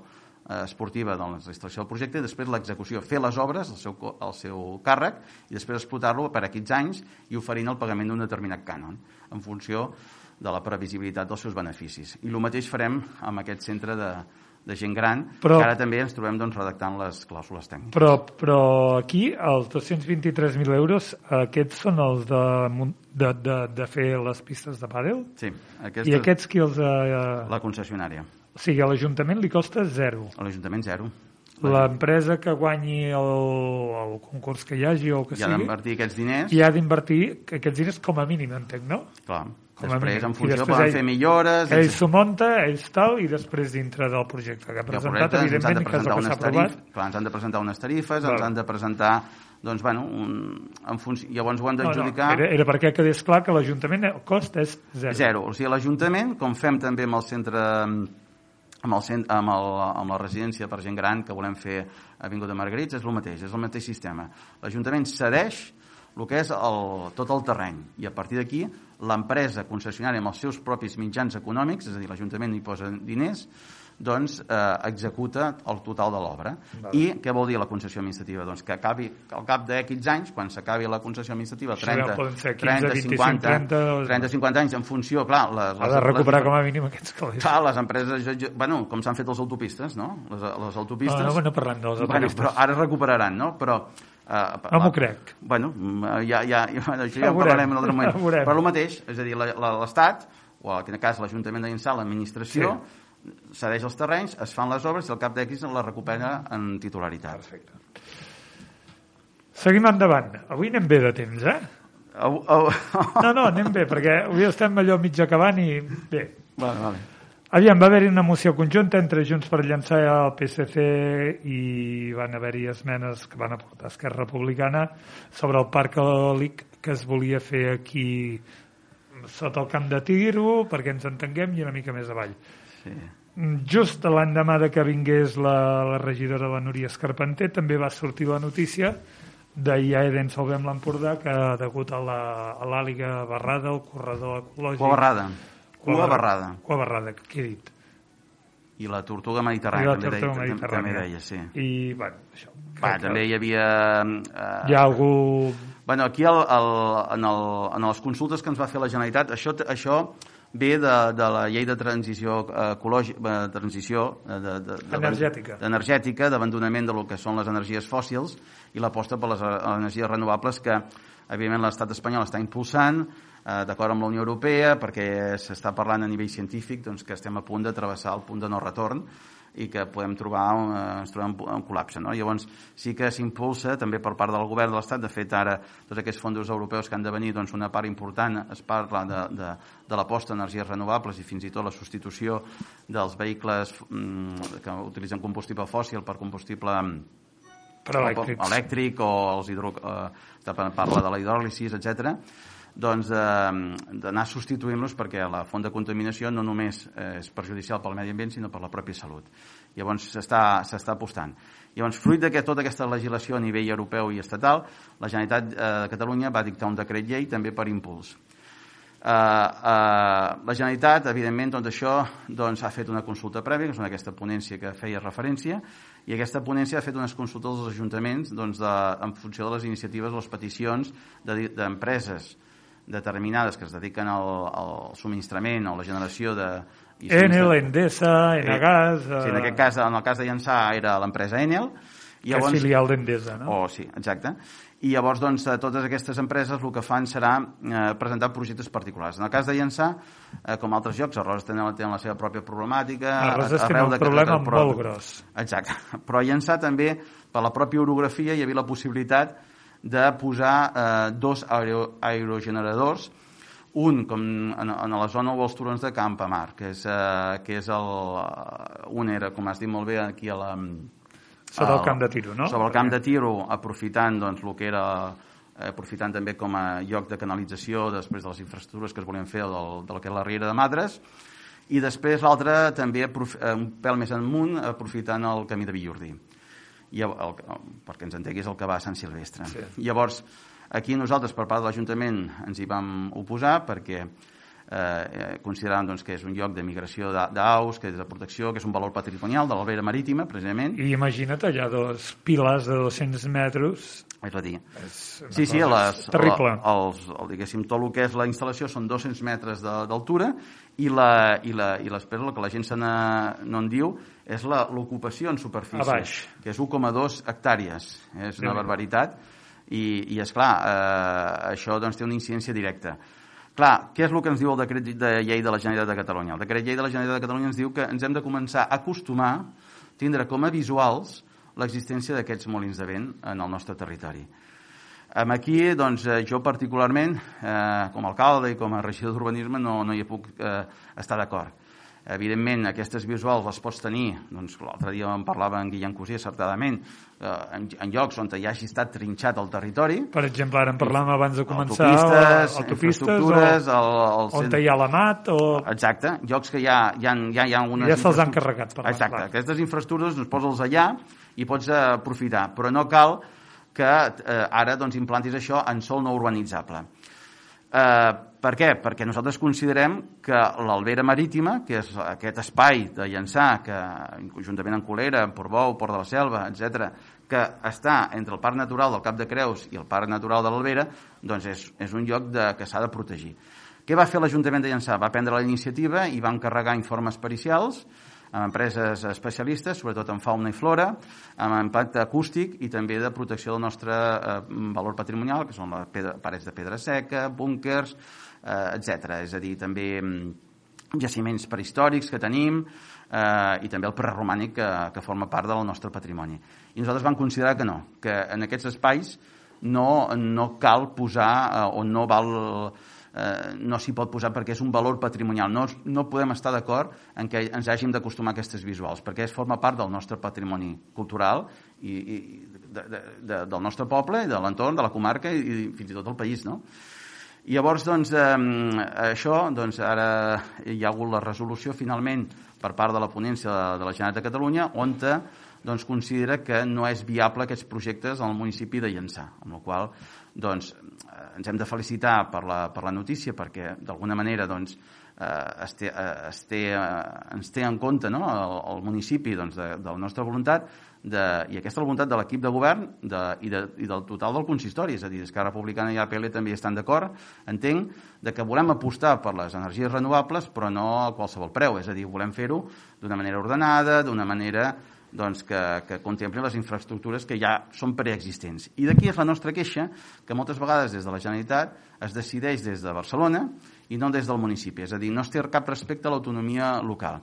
esportiva de la instal·lació del projecte, i després l'execució, fer les obres al seu, al seu càrrec i després explotar-lo per aquests anys i oferint el pagament d'un determinat cànon en funció de la previsibilitat dels seus beneficis. I el mateix farem amb aquest centre de, de gent gran, però, que ara també ens trobem doncs, redactant les clàusules tècniques. Però, però aquí, els 223.000 euros, aquests són els de, de, de, de fer les pistes de pàdel? Sí. Aquestes, I aquests qui els... Eh... La concessionària. O sigui, a l'Ajuntament li costa zero. A l'Ajuntament zero. L'empresa que guanyi el, el concurs que hi hagi o que I sigui... I ha d'invertir aquests diners... I ha d'invertir aquests diners com a mínim, entenc, no? Clar. Com després, en funció, després poden ell, fer millores... Ell s'ho munta, ells tal, i després dintre del projecte que ha presentat, ja, evidentment, que és el que s'ha aprovat... Clar, ens han de presentar unes tarifes, Val. ens han de presentar doncs, bueno, un, en funció, llavors ho han d'adjudicar... No, no, era, era perquè quedés clar que l'Ajuntament, el cost és zero. Zero. O sigui, l'Ajuntament, com fem també amb el centre amb, el, cent, amb, el, amb la residència per gent gran que volem fer a Avinguda Margarits, és el mateix, és el mateix sistema. L'Ajuntament cedeix el que és el, tot el terreny i a partir d'aquí l'empresa concessionària amb els seus propis mitjans econòmics, és a dir, l'Ajuntament hi posa diners, doncs eh, executa el total de l'obra. I què vol dir la concessió administrativa? Doncs que acabi, al cap d'X anys, quan s'acabi la concessió administrativa, 30, 15, 30, 50, 30, 30, 50 anys, en funció, clar... Les, ha de recuperar les, com a mínim aquests calés. Clar, les empreses, bueno, com s'han fet les autopistes, no? Les, les autopistes... No, no, no parlem de les autopistes. Bueno, però ara recuperaran, no? Però Uh, no m'ho crec. Bueno, ja, ja, ja, això ja, ja ho parlarem en un altre moment. Ja Però el mateix, és a dir, l'Estat, o en aquest cas l'Ajuntament de Llençà, l'administració, sí. Cedeix els terrenys, es fan les obres i al cap d'X la recupera en titularitat. Perfecte. Seguim endavant. Avui anem bé de temps, eh? Au, au. No, no, anem bé, perquè avui estem allò mig acabant i bé. Vale, vale. Aviam, va haver-hi una moció conjunta entre Junts per llançar el PSC i van haver-hi esmenes que van aportar Esquerra Republicana sobre el parc eòlic que es volia fer aquí sota el camp de Tiro perquè ens entenguem i una mica més avall. Sí. Just l'endemà de que vingués la, la regidora la Núria Escarpenter també va sortir la notícia d'ahir Eden Salvem l'Empordà que degut a l'àliga barrada, el corredor ecològic... La barrada Cua barrada. Cua barrada, què he dit? I la tortuga mediterrània, I la tortuga també, mediterrània. també deia, sí. I, bueno, això. Va, també hi havia... Eh, hi ha algú... Bueno, aquí el, el, en, el, en les consultes que ens va fer la Generalitat, això, això ve de, de la llei de transició ecològica, de eh, transició de, de, de, energètica, energètica d'abandonament de lo que són les energies fòssils i l'aposta per les energies renovables que, evidentment, l'estat espanyol està impulsant, eh, d'acord amb la Unió Europea, perquè s'està parlant a nivell científic doncs, que estem a punt de travessar el punt de no retorn i que podem trobar un, eh, ens trobem un col·lapse. No? Llavors, sí que s'impulsa també per part del govern de l'Estat, de fet ara tots aquests fons europeus que han de venir, doncs una part important es parla de, de, de l'aposta d'energies renovables i fins i tot la substitució dels vehicles mm, que utilitzen combustible fòssil per combustible per elèctric o els hidro, eh, parla de la hidròlisi, etc doncs, eh, d'anar substituint-los perquè la font de contaminació no només és perjudicial pel medi ambient, sinó per la pròpia salut. Llavors s'està apostant. Llavors, fruit de que tota aquesta legislació a nivell europeu i estatal, la Generalitat eh, de Catalunya va dictar un decret llei també per impuls. Uh, uh, la Generalitat, evidentment, doncs això doncs, ha fet una consulta prèvia, que és una aquesta ponència que feia referència, i aquesta ponència ha fet unes consultes als ajuntaments doncs, de, en funció de les iniciatives o les peticions d'empreses de, determinades que es dediquen al, al subministrament o a la generació de... Enel, Endesa, Enagas... Eh, sí, en aquest cas, en el cas de Llançà era l'empresa Enel. I llavors, que és filial d'Endesa, no? Oh, sí, exacte. I llavors, doncs, totes aquestes empreses el que fan serà eh, presentar projectes particulars. En el cas de Llançà, eh, com altres llocs, Arròs tenen, tenen la seva pròpia problemàtica. Arròs té un problema molt gros. Exacte. Però a Llançà també, per la pròpia orografia, hi havia la possibilitat de posar eh, dos aero, aerogeneradors, un com en, en la zona dels turons de Campamar, que és, eh, que és el, un era, com has dit molt bé, aquí a la... Sobre el camp de tiro, no? Sobre el camp de tiro, aprofitant doncs, el que era eh, aprofitant també com a lloc de canalització després de les infraestructures que es volien fer del, del que és la Riera de Madres, i després l'altre també eh, un pèl més amunt, aprofitant el camí de Villordí. I el, el, perquè ens entenguis el que va a Sant Silvestre. Sí. Llavors, aquí nosaltres, per part de l'Ajuntament, ens hi vam oposar perquè eh, considerant doncs, que és un lloc de migració d'aus, que és de protecció, que és un valor patrimonial de l'Albera Marítima, precisament. I imagina't allà dos piles de 200 metres... És a dir, sí, sí, les, terrible. La, els, el, diguéssim, tot el que és la instal·lació són 200 metres d'altura i, la, i, la, i després el que la gent se no en diu és l'ocupació en superfície, que és 1,2 hectàrees. És una barbaritat i, i és clar, eh, això doncs, té una incidència directa. Clar, què és el que ens diu el decret de llei de la Generalitat de Catalunya? El decret llei de la Generalitat de Catalunya ens diu que ens hem de començar a acostumar a tindre com a visuals l'existència d'aquests molins de vent en el nostre territori. Aquí, doncs, eh, jo particularment, eh, com a alcalde i com a regidor d'urbanisme, no, no hi puc eh, estar d'acord Evidentment, aquestes visuals les pots tenir, doncs l'altre dia en parlava en Guillem Cosí acertadament, eh, en, en llocs on hi hagi estat trinxat el territori. Per exemple, ara en parlàvem abans de començar autopistes, autopistes o, el, el on hi ha la mat o... Exacte, llocs que ja, ja, ja hi ha unes... Ja se'ls han carregat. Per Exacte, clar. aquestes infraestructures doncs, posa'ls allà i pots aprofitar, però no cal que eh, ara doncs, implantis això en sol no urbanitzable. Eh, per què? Perquè nosaltres considerem que l'Albera Marítima, que és aquest espai de llançar, que juntament amb Colera, amb Portbou, Port de la Selva, etc, que està entre el Parc Natural del Cap de Creus i el Parc Natural de l'Albera, doncs és, és un lloc de, que s'ha de protegir. Què va fer l'Ajuntament de Llançà? Va prendre la iniciativa i va encarregar informes pericials amb empreses especialistes, sobretot en fauna i flora, amb impacte acústic i també de protecció del nostre eh, valor patrimonial, que són les pedra, parets de pedra seca, búnkers, eh, etc. És a dir, també mm, jaciments prehistòrics que tenim eh, i també el preromànic que, que forma part del nostre patrimoni. I nosaltres vam considerar que no, que en aquests espais no, no cal posar eh, o no val eh, no s'hi pot posar perquè és un valor patrimonial. No, no podem estar d'acord en que ens hàgim d'acostumar a aquestes visuals, perquè es forma part del nostre patrimoni cultural i, i de, de, de, del nostre poble, de l'entorn, de la comarca i, i fins i tot del país, no? I llavors, doncs, eh, això, doncs, ara hi ha hagut la resolució, finalment, per part de la ponència de, de la Generalitat de Catalunya, on doncs, considera que no és viable aquests projectes al municipi de Llançà, amb la qual doncs, eh, ens hem de felicitar per la, per la notícia perquè d'alguna manera doncs, eh, es té, eh, es té, eh, ens té en compte no? el, el municipi doncs, de, de la nostra voluntat de, i aquesta voluntat de l'equip de govern de, i, de, i del total del consistori, és a dir, Esquerra Republicana i APL també estan d'acord, entenc, de que volem apostar per les energies renovables però no a qualsevol preu, és a dir, volem fer-ho d'una manera ordenada, d'una manera doncs, que, que contemplin les infraestructures que ja són preexistents. I d'aquí és la nostra queixa, que moltes vegades des de la Generalitat es decideix des de Barcelona i no des del municipi, és a dir, no es té cap respecte a l'autonomia local.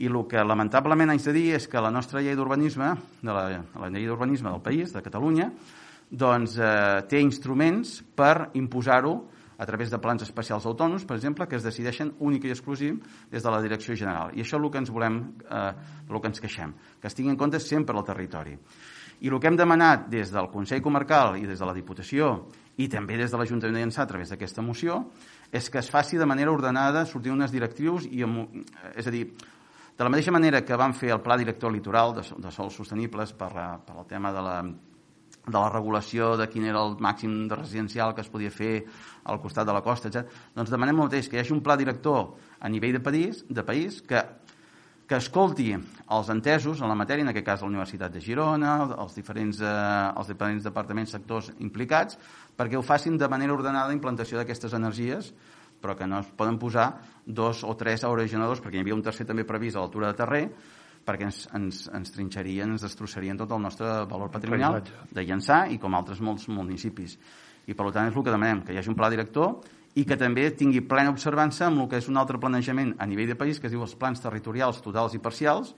I el que lamentablement haig de dir és que la nostra llei d'urbanisme, de la, la llei d'urbanisme del país, de Catalunya, doncs eh, té instruments per imposar-ho a través de plans especials autònoms, per exemple, que es decideixen únic i exclusiu des de la Direcció General. I això és el que ens volem, eh, el que ens queixem, que es tingui en compte sempre el territori. I el que hem demanat des del Consell Comarcal i des de la Diputació i també des de l'Ajuntament de Llançà a través d'aquesta moció és que es faci de manera ordenada, sortir unes directrius i, amb, és a dir, de la mateixa manera que vam fer el Pla Director Litoral de, de sols sostenibles per, per el tema de la, de la regulació de quin era el màxim de residencial que es podia fer al costat de la costa, etc. Doncs demanem el mateix, que hi hagi un pla director a nivell de país, de país que, que escolti els entesos en la matèria, en aquest cas la Universitat de Girona, els diferents, eh, els diferents departaments, sectors implicats, perquè ho facin de manera ordenada la implantació d'aquestes energies, però que no es poden posar dos o tres aerogeneradors, perquè hi havia un tercer també previst a l'altura de terrer, perquè ens, ens, ens trinxarien, ens destrossarien tot el nostre valor patrimonial de Llançà i com altres molts municipis. I per tant és el que demanem, que hi hagi un pla director i que també tingui plena observança amb el que és un altre planejament a nivell de país que es diu els plans territorials totals i parcials,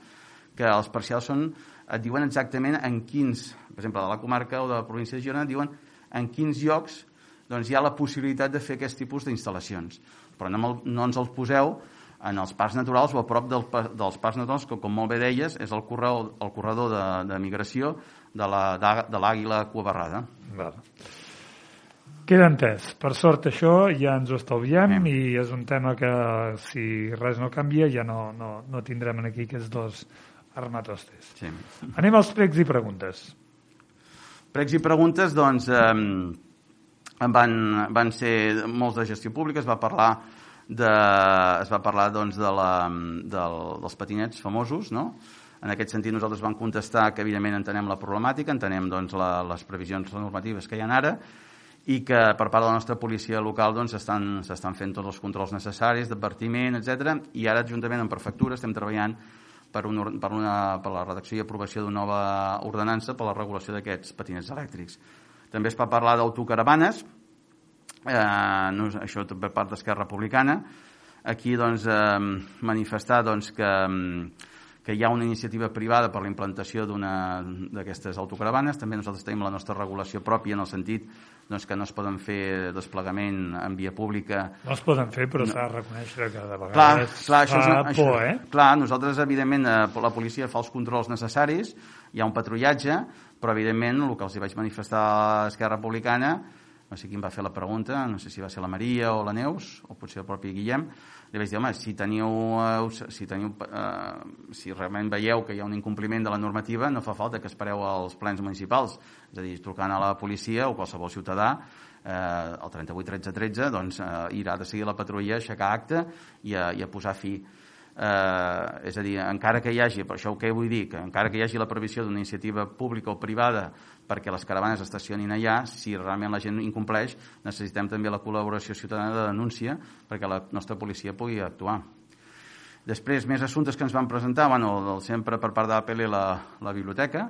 que els parcials són, et diuen exactament en quins, per exemple, de la comarca o de la província de Girona, diuen en quins llocs doncs hi ha la possibilitat de fer aquest tipus d'instal·lacions. Però no, no ens els poseu en els parcs naturals o a prop del, dels parcs naturals, que com molt bé deies, és el corredor, el corredor de, de migració de l'àguila cuabarrada. Val. Queda entès. Per sort això ja ens ho estalviem eh. i és un tema que si res no canvia ja no, no, no tindrem aquí aquests dos armatostes. Sí. Anem als pregs i preguntes. Pregs i preguntes, doncs, eh, van, van ser molts de gestió pública, es va parlar de, es va parlar doncs, de la, del, dels patinets famosos, no? En aquest sentit, nosaltres vam contestar que, evidentment, entenem la problemàtica, entenem doncs, la, les previsions normatives que hi ha ara i que per part de la nostra policia local doncs, s'estan doncs, fent tots els controls necessaris, d'advertiment, etc. I ara, juntament amb prefectura, estem treballant per, un, per, una, per la redacció i aprovació d'una nova ordenança per la regulació d'aquests patinets elèctrics. També es va parlar d'autocaravanes, eh, no, això per part d'Esquerra Republicana. Aquí doncs, eh, manifestar doncs, que, que hi ha una iniciativa privada per la implantació d'aquestes autocaravanes. També nosaltres tenim la nostra regulació pròpia en el sentit doncs, que no es poden fer desplegament en via pública. No es poden fer, però no. s'ha de reconèixer que de vegades clar, clar, això és una, això, por, eh? Clar, nosaltres, evidentment, eh, la policia fa els controls necessaris, hi ha un patrullatge, però, evidentment, el que els hi vaig manifestar a Esquerra Republicana no sé qui em va fer la pregunta, no sé si va ser la Maria o la Neus, o potser el propi Guillem, li vaig dir, home, si teniu, eh, si, teniu eh, si realment veieu que hi ha un incompliment de la normativa, no fa falta que espereu als plens municipals, és a dir, trucant a la policia o qualsevol ciutadà, eh, el 38 13 13, doncs eh, irà de seguir la patrulla a aixecar acte i a, i a posar fi eh, és a dir, encara que hi hagi, per això què vull dir, que encara que hi hagi la previsió d'una iniciativa pública o privada perquè les caravanes estacionin allà, si realment la gent incompleix, necessitem també la col·laboració ciutadana de denúncia perquè la nostra policia pugui actuar. Després, més assumptes que ens van presentar, bueno, sempre per part de l'APL la, la biblioteca,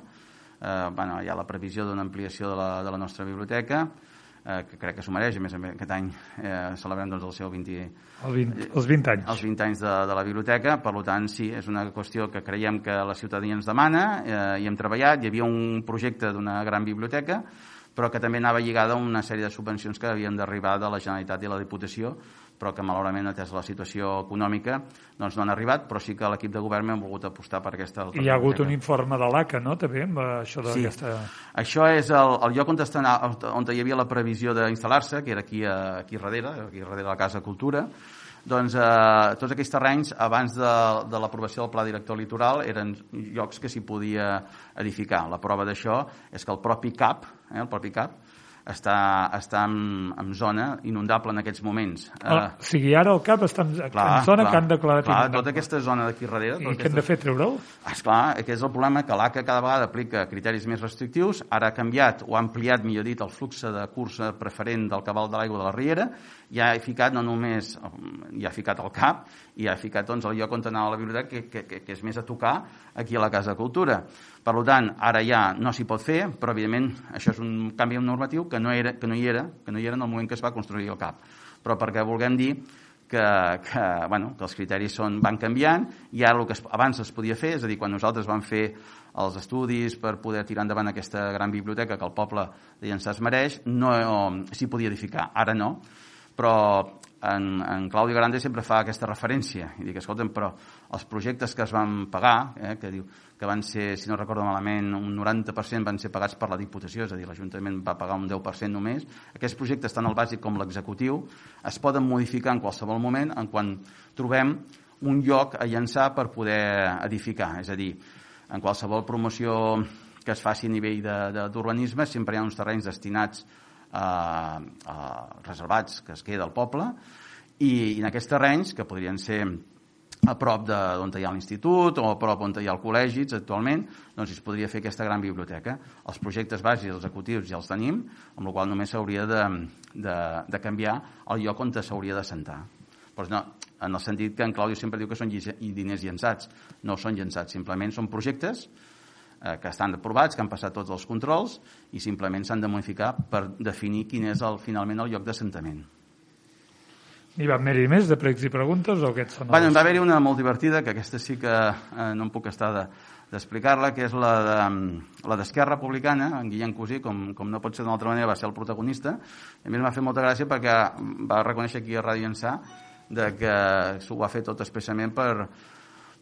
eh, bueno, hi ha la previsió d'una ampliació de la, de la nostra biblioteca, eh, que crec que s'ho mereix, a més a més aquest any eh, celebrem doncs, el seu 20, el 20, els 20 anys, els 20 anys de, de la biblioteca, per tant sí, és una qüestió que creiem que la ciutadania ens demana eh, i hem treballat, hi havia un projecte d'una gran biblioteca però que també anava lligada a una sèrie de subvencions que havien d'arribar de la Generalitat i la Diputació però que malauradament, atès la situació econòmica, doncs no han arribat, però sí que l'equip de govern hem volgut apostar per aquesta I hi ha hagut un informe de l'ACA, no?, també, amb això d'aquesta... Sí. Això és el, el lloc on, està, on hi havia la previsió d'instal·lar-se, que era aquí, aquí darrere, aquí darrere la Casa Cultura, doncs eh, tots aquells terrenys abans de, de l'aprovació del pla director litoral eren llocs que s'hi podia edificar. La prova d'això és que el propi CAP, eh, el propi CAP, està, està en, en zona inundable en aquests moments. Ah, uh, o sigui, ara el CAP està en, clar, en zona clar, que han declarat clar, inundable. Tota aquesta zona d'aquí darrere... I què hem de fer, treure'l? Esclar, aquest és el problema, que l'ACA cada vegada aplica criteris més restrictius, ara ha canviat o ha ampliat, millor dit, el flux de cursa preferent del cabal de l'aigua de la Riera, i ha ficat no només, hi ha ficat el CAP, i ha ficat doncs, el lloc on anava la biblioteca, que, que, que, que és més a tocar aquí a la Casa Cultura. Per tant, ara ja no s'hi pot fer, però evidentment això és un canvi normatiu que no, era, que no hi era, que no hi era en el moment que es va construir el CAP. Però perquè vulguem dir que, que, bueno, que els criteris són, van canviant i ara el que es, abans es podia fer, és a dir, quan nosaltres vam fer els estudis per poder tirar endavant aquesta gran biblioteca que el poble de Llançà es mereix, no, s'hi podia edificar, ara no, però en, en Claudio Grande sempre fa aquesta referència i dic, escolta'm, però els projectes que es van pagar, eh, que diu que van ser, si no recordo malament, un 90% van ser pagats per la Diputació, és a dir, l'Ajuntament va pagar un 10% només. Aquests projectes, tant el bàsic com l'executiu, es poden modificar en qualsevol moment en quan trobem un lloc a llançar per poder edificar. És a dir, en qualsevol promoció que es faci a nivell d'urbanisme sempre hi ha uns terrenys destinats eh, eh, reservats que es queda al poble i, i en aquests terrenys, que podrien ser a prop d'on hi ha l'institut o a prop on hi ha el col·legi actualment, doncs es podria fer aquesta gran biblioteca. Els projectes bàsics, els executius ja els tenim, amb la qual només s'hauria de, de, de canviar el lloc on s'hauria de sentar. Però no, en el sentit que en Claudio sempre diu que són diners llançats. No són llançats, simplement són projectes eh, que estan aprovats, que han passat tots els controls i simplement s'han de modificar per definir quin és el, finalment el lloc d'assentament. Hi va haver-hi més de pregs i preguntes o aquests són els... Bueno, en va haver-hi una molt divertida, que aquesta sí que eh, no em puc estar de- d'explicar-la, que és la de- la d'Esquerra Republicana, en Guillem Cosí, com, com no pot ser d'una altra manera, va ser el protagonista. A mi m'ha fet molta gràcia perquè va reconèixer aquí a Ràdio Ençà de que s'ho va fer tot expressament per,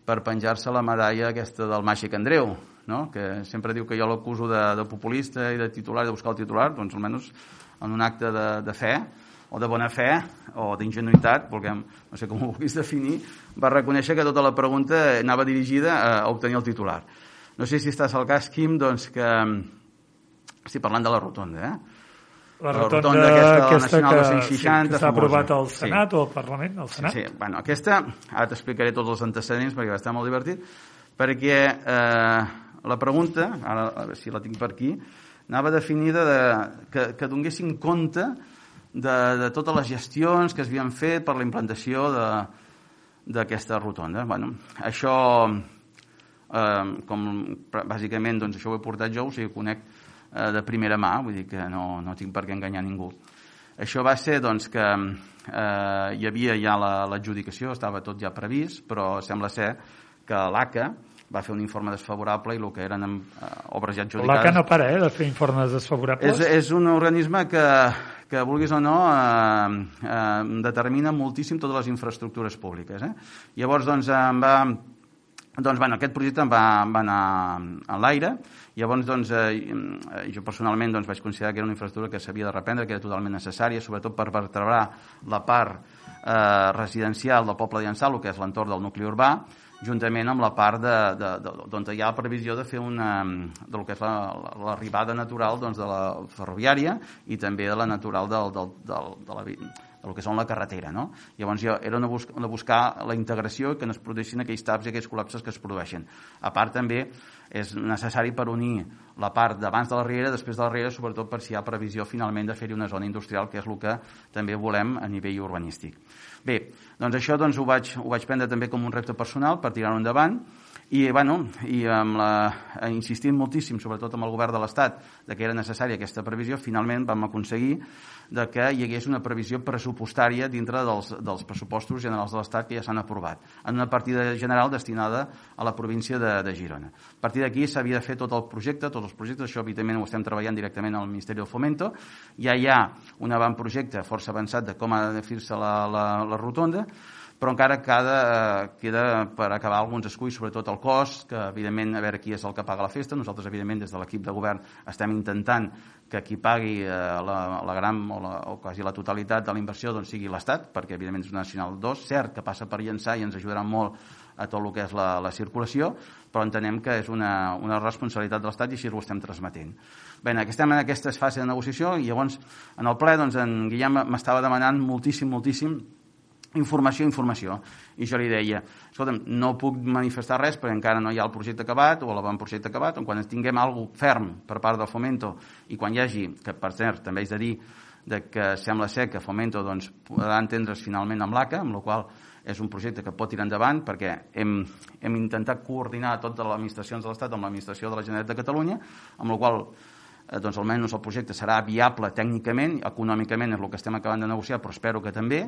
per penjar-se la medalla aquesta del Màgic Andreu, no? que sempre diu que jo l'acuso de, de populista i de titular, de buscar el titular, doncs almenys en un acte de, de fe o de bona fe o d'ingenuïtat, vulguem, no sé com ho vulguis definir, va reconèixer que tota la pregunta anava dirigida a, obtenir el titular. No sé si estàs al cas, Quim, doncs que... Estic parlant de la rotonda, eh? La la rotonda, rotonda aquesta, la aquesta, Nacional que, 260, sí, que s'ha aprovat al Sí. Senat o al Parlament, al Senat. Sí, bueno, aquesta, ara t'explicaré tots els antecedents perquè va estar molt divertit, perquè eh, la pregunta, ara a veure si la tinc per aquí, anava definida de, que, que donguessin compte de, de totes les gestions que es havien fet per la implantació d'aquesta rotonda. Bueno, això, eh, com bàsicament doncs, això ho he portat jo, o sigui, conec eh, de primera mà, vull dir que no, no tinc per què enganyar ningú. Això va ser doncs, que eh, hi havia ja la- l'adjudicació, estava tot ja previst, però sembla ser que l'ACA va fer un informe desfavorable i el que eren eh, obres ja adjudicades... L'ACA no para, eh, de fer informes desfavorables. És, és un organisme que, que vulguis o no, eh, eh, determina moltíssim totes les infraestructures públiques. Eh? Llavors, doncs, em va, doncs, bueno, aquest projecte em va, em va anar en l'aire. Llavors, doncs, eh, jo personalment doncs, vaig considerar que era una infraestructura que s'havia de reprendre, que era totalment necessària, sobretot per vertebrar la part eh, residencial del poble d'Iançà, el que és l'entorn del nucli urbà, juntament amb la part de, de, de, d'on hi ha la previsió de fer una, del que és la- la- l'arribada natural doncs, de la ferroviària i també de la natural del, del, del, de la, del que són la carretera. No? Llavors jo, era una, bus una buscar la integració que no es produeixin aquells taps i aquells col·lapses que es produeixen. A part també és necessari per unir la part d'abans de la Riera, després de la Riera, sobretot per si hi ha previsió finalment de fer-hi una zona industrial, que és el que també volem a nivell urbanístic. Bé, doncs això doncs, ho, vaig, ho vaig prendre també com un repte personal per tirar-ho endavant i, bueno, i amb la, insistint moltíssim, sobretot amb el govern de l'Estat, de que era necessària aquesta previsió, finalment vam aconseguir de que hi hagués una previsió pressupostària dintre dels, dels pressupostos generals de l'Estat que ja s'han aprovat, en una partida general destinada a la província de, de Girona. A partir d'aquí s'havia de fer tot el projecte, tots els projectes, això evidentment ho estem treballant directament al Ministeri del Fomento, ja hi ha un avantprojecte força avançat de com ha de fer-se la, la, la rotonda, però encara cada, eh, queda per acabar alguns esculls, sobretot el cost, que evidentment a veure qui és el que paga la festa. Nosaltres, evidentment, des de l'equip de govern estem intentant que qui pagui eh, la, la gran o, la, o quasi la totalitat de la inversió doncs, sigui l'Estat, perquè evidentment és una Nacional 2, cert que passa per llançar i ens ajudarà molt a tot el que és la, la circulació, però entenem que és una, una responsabilitat de l'Estat i així ho estem transmetent. Bé, estem en aquesta fase de negociació i llavors en el ple doncs, en Guillem m'estava demanant moltíssim, moltíssim informació, informació. I jo li deia, escolta'm, no puc manifestar res perquè encara no hi ha el projecte acabat o l'avantprojecte acabat, on quan tinguem alguna ferm per part del Fomento i quan hi hagi, que per cert també haig de dir de que sembla ser que Fomento doncs, podrà entendre's finalment amb l'ACA, amb la qual és un projecte que pot tirar endavant perquè hem, hem intentat coordinar totes les administracions de l'Estat amb l'administració de la Generalitat de Catalunya, amb la qual eh, doncs almenys el projecte serà viable tècnicament, econòmicament és el que estem acabant de negociar, però espero que també,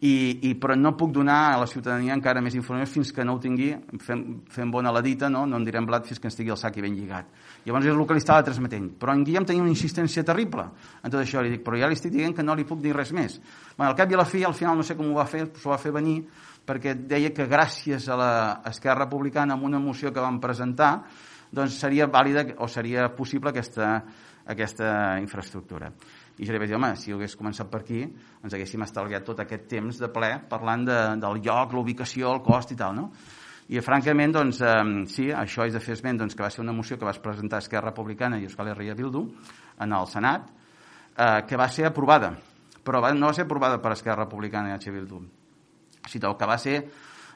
i, i, però no puc donar a la ciutadania encara més informació fins que no ho tingui, fem, fem bona la dita, no? no en direm blat fins que estigui el sac i ben lligat. Llavors és el que li estava transmetent. Però en Guillem tenia una insistència terrible en tot això. Li dic, però ja li estic dient que no li puc dir res més. Bueno, al cap i a la fi, al final no sé com ho va fer, s'ho va fer venir, perquè deia que gràcies a l'Esquerra Republicana amb una moció que van presentar, doncs seria vàlida o seria possible aquesta, aquesta infraestructura. I jo li vaig dir, home, si ho hagués començat per aquí, ens haguéssim estalviat tot aquest temps de ple parlant de, del lloc, l'ubicació, el cost i tal, no? I francament, doncs, eh, sí, això és de fer esment, doncs, que va ser una moció que vas presentar Esquerra Republicana i Euskal Herria Bildu en el Senat, eh, que va ser aprovada, però va, no va ser aprovada per Esquerra Republicana i H. Bildu, sinó que va ser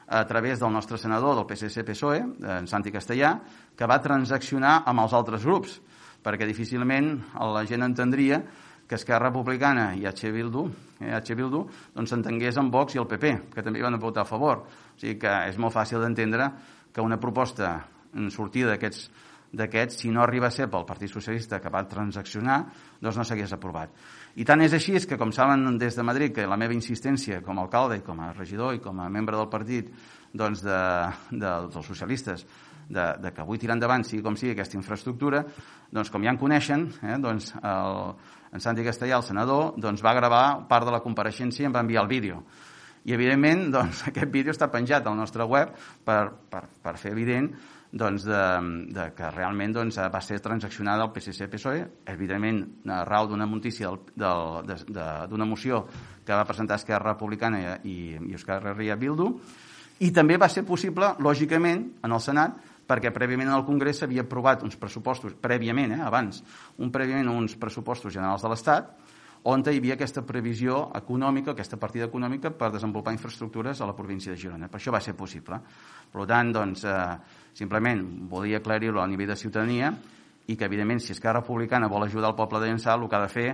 a través del nostre senador del PSC-PSOE, en Santi Castellà, que va transaccionar amb els altres grups, perquè difícilment la gent entendria que Esquerra Republicana i H. Bildu, eh, H. Bildu doncs s'entengués amb Vox i el PP, que també van votar a favor. O sigui que és molt fàcil d'entendre que una proposta en sortida d'aquests d'aquests, si no arriba a ser pel Partit Socialista que va transaccionar, doncs no s'hagués aprovat. I tant és així és que, com saben des de Madrid, que la meva insistència com a alcalde, com a regidor i com a membre del partit doncs de, de, dels socialistes de, de que avui tirar endavant sigui com sigui aquesta infraestructura, doncs com ja en coneixen, eh, doncs el, en Santi Castellà, el senador, doncs va gravar part de la compareixença i em va enviar el vídeo. I, evidentment, doncs, aquest vídeo està penjat al nostre web per, per, per fer evident doncs, de, de que realment doncs, va ser transaccionada el PSC-PSOE, evidentment, arrau d'una notícia d'una moció que va presentar Esquerra Republicana i, i Esquerra Ria Bildu, i també va ser possible, lògicament, en el Senat, perquè prèviament en el Congrés s'havia aprovat uns pressupostos, prèviament, eh, abans, un prèviament uns pressupostos generals de l'Estat, on hi havia aquesta previsió econòmica, aquesta partida econòmica per desenvolupar infraestructures a la província de Girona. Per això va ser possible. Per tant, doncs, eh, simplement volia aclarir-ho a nivell de ciutadania i que, evidentment, si Esquerra Republicana vol ajudar el poble de Llençà, el que ha de fer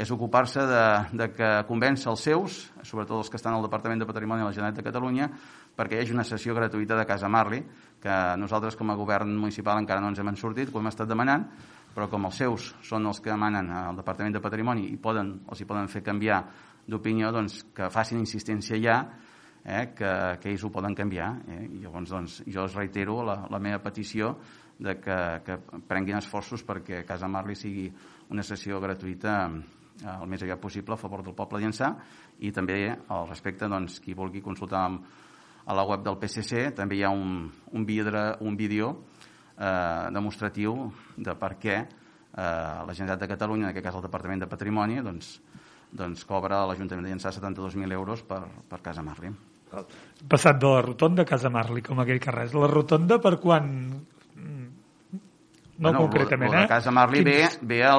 és ocupar-se de, de que convèncer els seus, sobretot els que estan al Departament de Patrimoni de la Generalitat de Catalunya, perquè hi hagi una sessió gratuïta de Casa Marli, que nosaltres com a govern municipal encara no ens hem sortit, ho hem estat demanant, però com els seus són els que demanen al Departament de Patrimoni i poden, els hi poden fer canviar d'opinió, doncs que facin insistència ja eh, que, que ells ho poden canviar. Eh? I llavors doncs, jo els reitero la, la meva petició de que, que prenguin esforços perquè Casa Marli sigui una sessió gratuïta eh, el més aviat possible a favor del poble llençà i també al respecte doncs, qui vulgui consultar a la web del PSC també hi ha un, un, vidre, un vídeo eh, demostratiu de per què eh, la Generalitat de Catalunya, en aquest cas el Departament de Patrimoni, doncs, doncs cobra a l'Ajuntament de Llençà 72.000 euros per, per Casa Marli. Passat de la rotonda a Casa Marli, com aquell carrer. La rotonda per quan no bueno, concretament, eh? Casa Marli Quins... ve, ve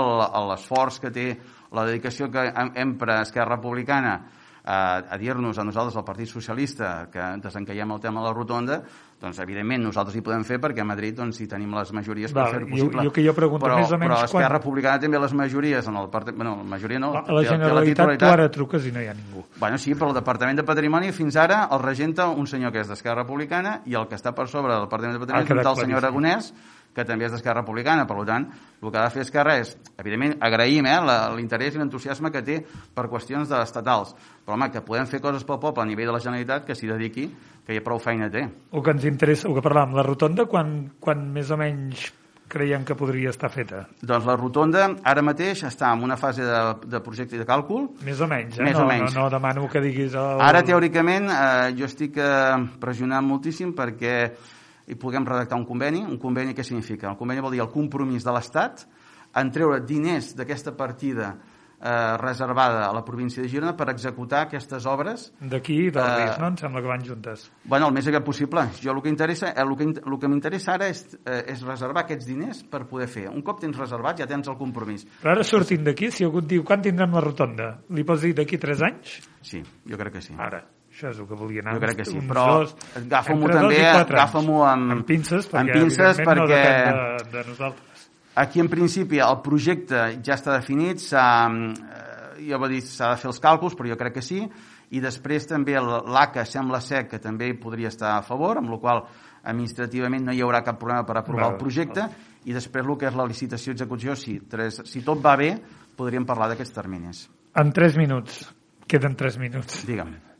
l'esforç que té, la dedicació que empra Esquerra Republicana a, a dir-nos a nosaltres, al Partit Socialista, que desencaiem el tema de la rotonda, doncs evidentment nosaltres hi podem fer perquè a Madrid doncs, hi tenim les majories per fer-ho possible. Jo, jo que jo pregunto però, més o menys però Esquerra quan... Republicana també les majories en el part... bueno, la majoria no. A la Generalitat tu ara truques i no hi ha ningú. Bueno, sí, però el Departament de Patrimoni fins ara el regenta un senyor que és d'Esquerra Republicana i el que està per sobre del Departament de Patrimoni ah, és el senyor Aragonès, que també és d'Esquerra Republicana. Per tant, el que ha de fer Esquerra és, evidentment, agraïm eh, l'interès i l'entusiasme que té per qüestions de estatals. Però, home, que podem fer coses pel poble a nivell de la Generalitat, que s'hi dediqui, que ja prou feina té. O que ens interessa, o que parlàvem, la rotonda, quan, quan més o menys creiem que podria estar feta? Doncs la rotonda ara mateix està en una fase de, de projecte i de càlcul. Més o menys, eh? Més no, o menys. No, no demano que diguis... El... Ara, teòricament, eh, jo estic eh, pressionant moltíssim perquè i puguem redactar un conveni. Un conveni què significa? El conveni vol dir el compromís de l'Estat en treure diners d'aquesta partida eh, reservada a la província de Girona per executar aquestes obres. D'aquí del eh, no? Em sembla que van juntes. Bueno, el més aviat possible. Jo el que interessa, el que, el que m'interessa ara és, eh, és reservar aquests diners per poder fer. Un cop tens reservat ja tens el compromís. Però ara sortint d'aquí, si algú et diu quan tindrem la rotonda, li pots dir d'aquí 3 anys? Sí, jo crec que sí. Ara. Això és el que volia anar. Jo crec que sí, però agafa-m'ho també, agafa-m'ho amb, amb pinces, perquè, amb pinces perquè no de, de nosaltres. Aquí, en principi, el projecte ja està definit, s'ha, eh, ja va dir, s'ha de fer els càlculs, però jo crec que sí, i després també l'ACA sembla ser que també hi podria estar a favor, amb la qual administrativament no hi haurà cap problema per aprovar no, el projecte, i després el que és la licitació i execució, si, tres, si tot va bé, podríem parlar d'aquests terminis. En tres minuts. Queden tres minuts. Digue'm.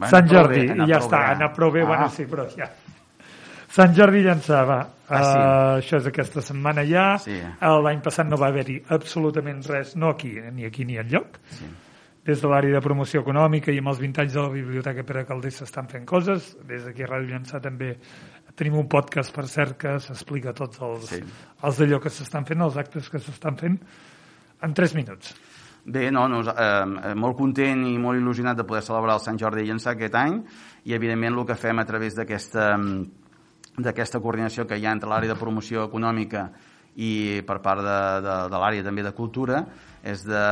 Bueno, Sant Jordi, bé, ja està, anar prou bé, ah. bueno, sí, però ja... Sant Jordi llançava. Ah, sí. uh, això és aquesta setmana ja. Sí. L'any passat no va haver-hi absolutament res, no aquí, ni aquí ni enlloc. Sí. Des de l'àrea de promoció econòmica i amb els 20 anys de la Biblioteca Pere Caldés s'estan fent coses. Des d'aquí a Ràdio Llançà també tenim un podcast, per cert, que s'explica tots els, sí. els d'allò que s'estan fent, els actes que s'estan fent, en 3 minuts. Bé, no, no eh, molt content i molt il·lusionat de poder celebrar el Sant Jordi i Llençà aquest any. I evidentment el que fem a través d'aquesta d'aquesta coordinació que hi ha entre l'àrea de promoció econòmica i per part de, de, de l'àrea també de cultura és de,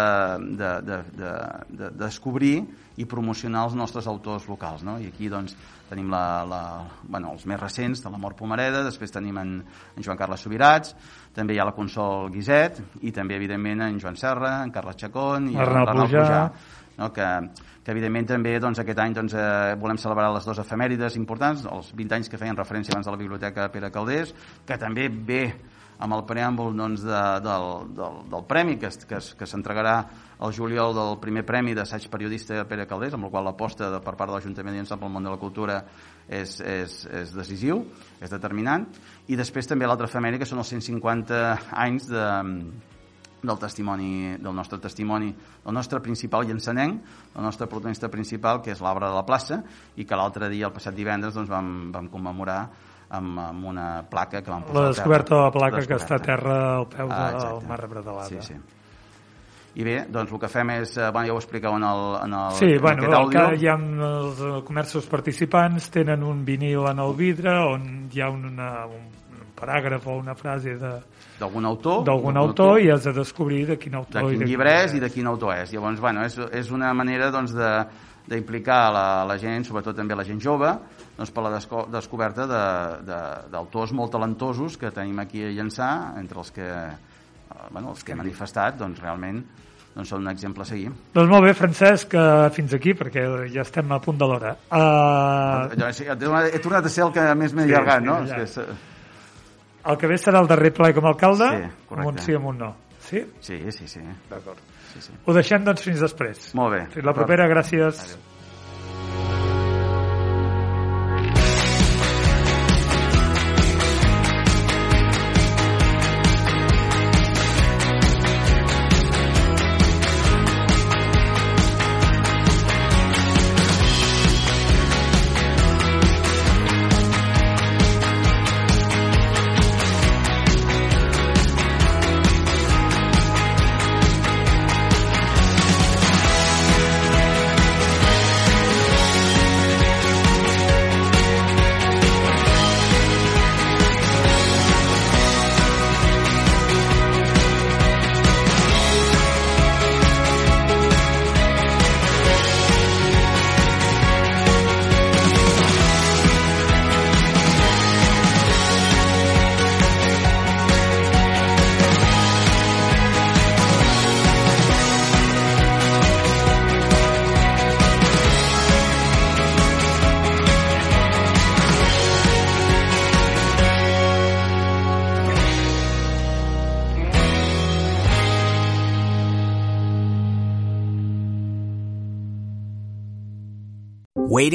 de, de, de, de descobrir i promocionar els nostres autors locals. No? I aquí doncs, tenim la, la, bueno, els més recents de la Mort Pomareda, després tenim en, en Joan Carles Subirats, també hi ha la Consol Guiset i també, evidentment, en Joan Serra, en Carles Chacón i Arnal en Pujar, Pujar no? que, que evidentment també doncs, aquest any doncs, eh, volem celebrar les dues efemèrides importants, els 20 anys que feien referència abans de la Biblioteca Pere Caldés, que també ve amb el preàmbul doncs, de, del, del, del premi que, que, que s'entregarà al juliol del primer premi d'assaig periodista Pere Caldés, amb el qual l'aposta per part de l'Ajuntament Llençà pel món de la cultura és, és, és decisiu, és determinant, i després també l'altra efemèria, que són els 150 anys de, del testimoni, del nostre testimoni, del nostre principal llançanenc, el nostre protagonista principal, que és l'obra de la plaça, i que l'altre dia, el passat divendres, doncs, vam, vam commemorar amb, amb una placa que vam posar La descoberta de la placa La que està a descoberta. terra al peu Ah, del exacte. Mar Bredalada. Sí, sí. I bé, doncs el que fem és, eh, bueno, ja ho explicau en el, en el Sí, en bueno, aquest el àudio. que hi ha els eh, comerços participants tenen un vinil en el vidre on hi ha una, un, paràgraf o una frase de- d'algun autor, d'algun autor i has de descobrir de quin de autor quin i de llibre és i de quin autor és. Llavors, bueno, és, és una manera doncs, de d'implicar la, la gent, sobretot també la gent jove, doncs, per la desco descoberta d'autors de, d'autors molt talentosos que tenim aquí a Llançà, entre els que, eh, bueno, els que he manifestat, doncs realment doncs, són un exemple a seguir. Doncs molt bé, Francesc, eh, fins aquí, perquè ja estem a punt de l'hora. Uh, Jo, he tornat- he tornat a ser el que més m'he Sí, allargat, sí, no? ja. És que és, el que ve serà el darrer ple com a alcalde, Sí, amb un sí o amb un no. Sí? sí, sí, sí. D'acord. sí, sí. Ho deixem, doncs, fins després. Molt bé. Fins la propera, gràcies. Adéu.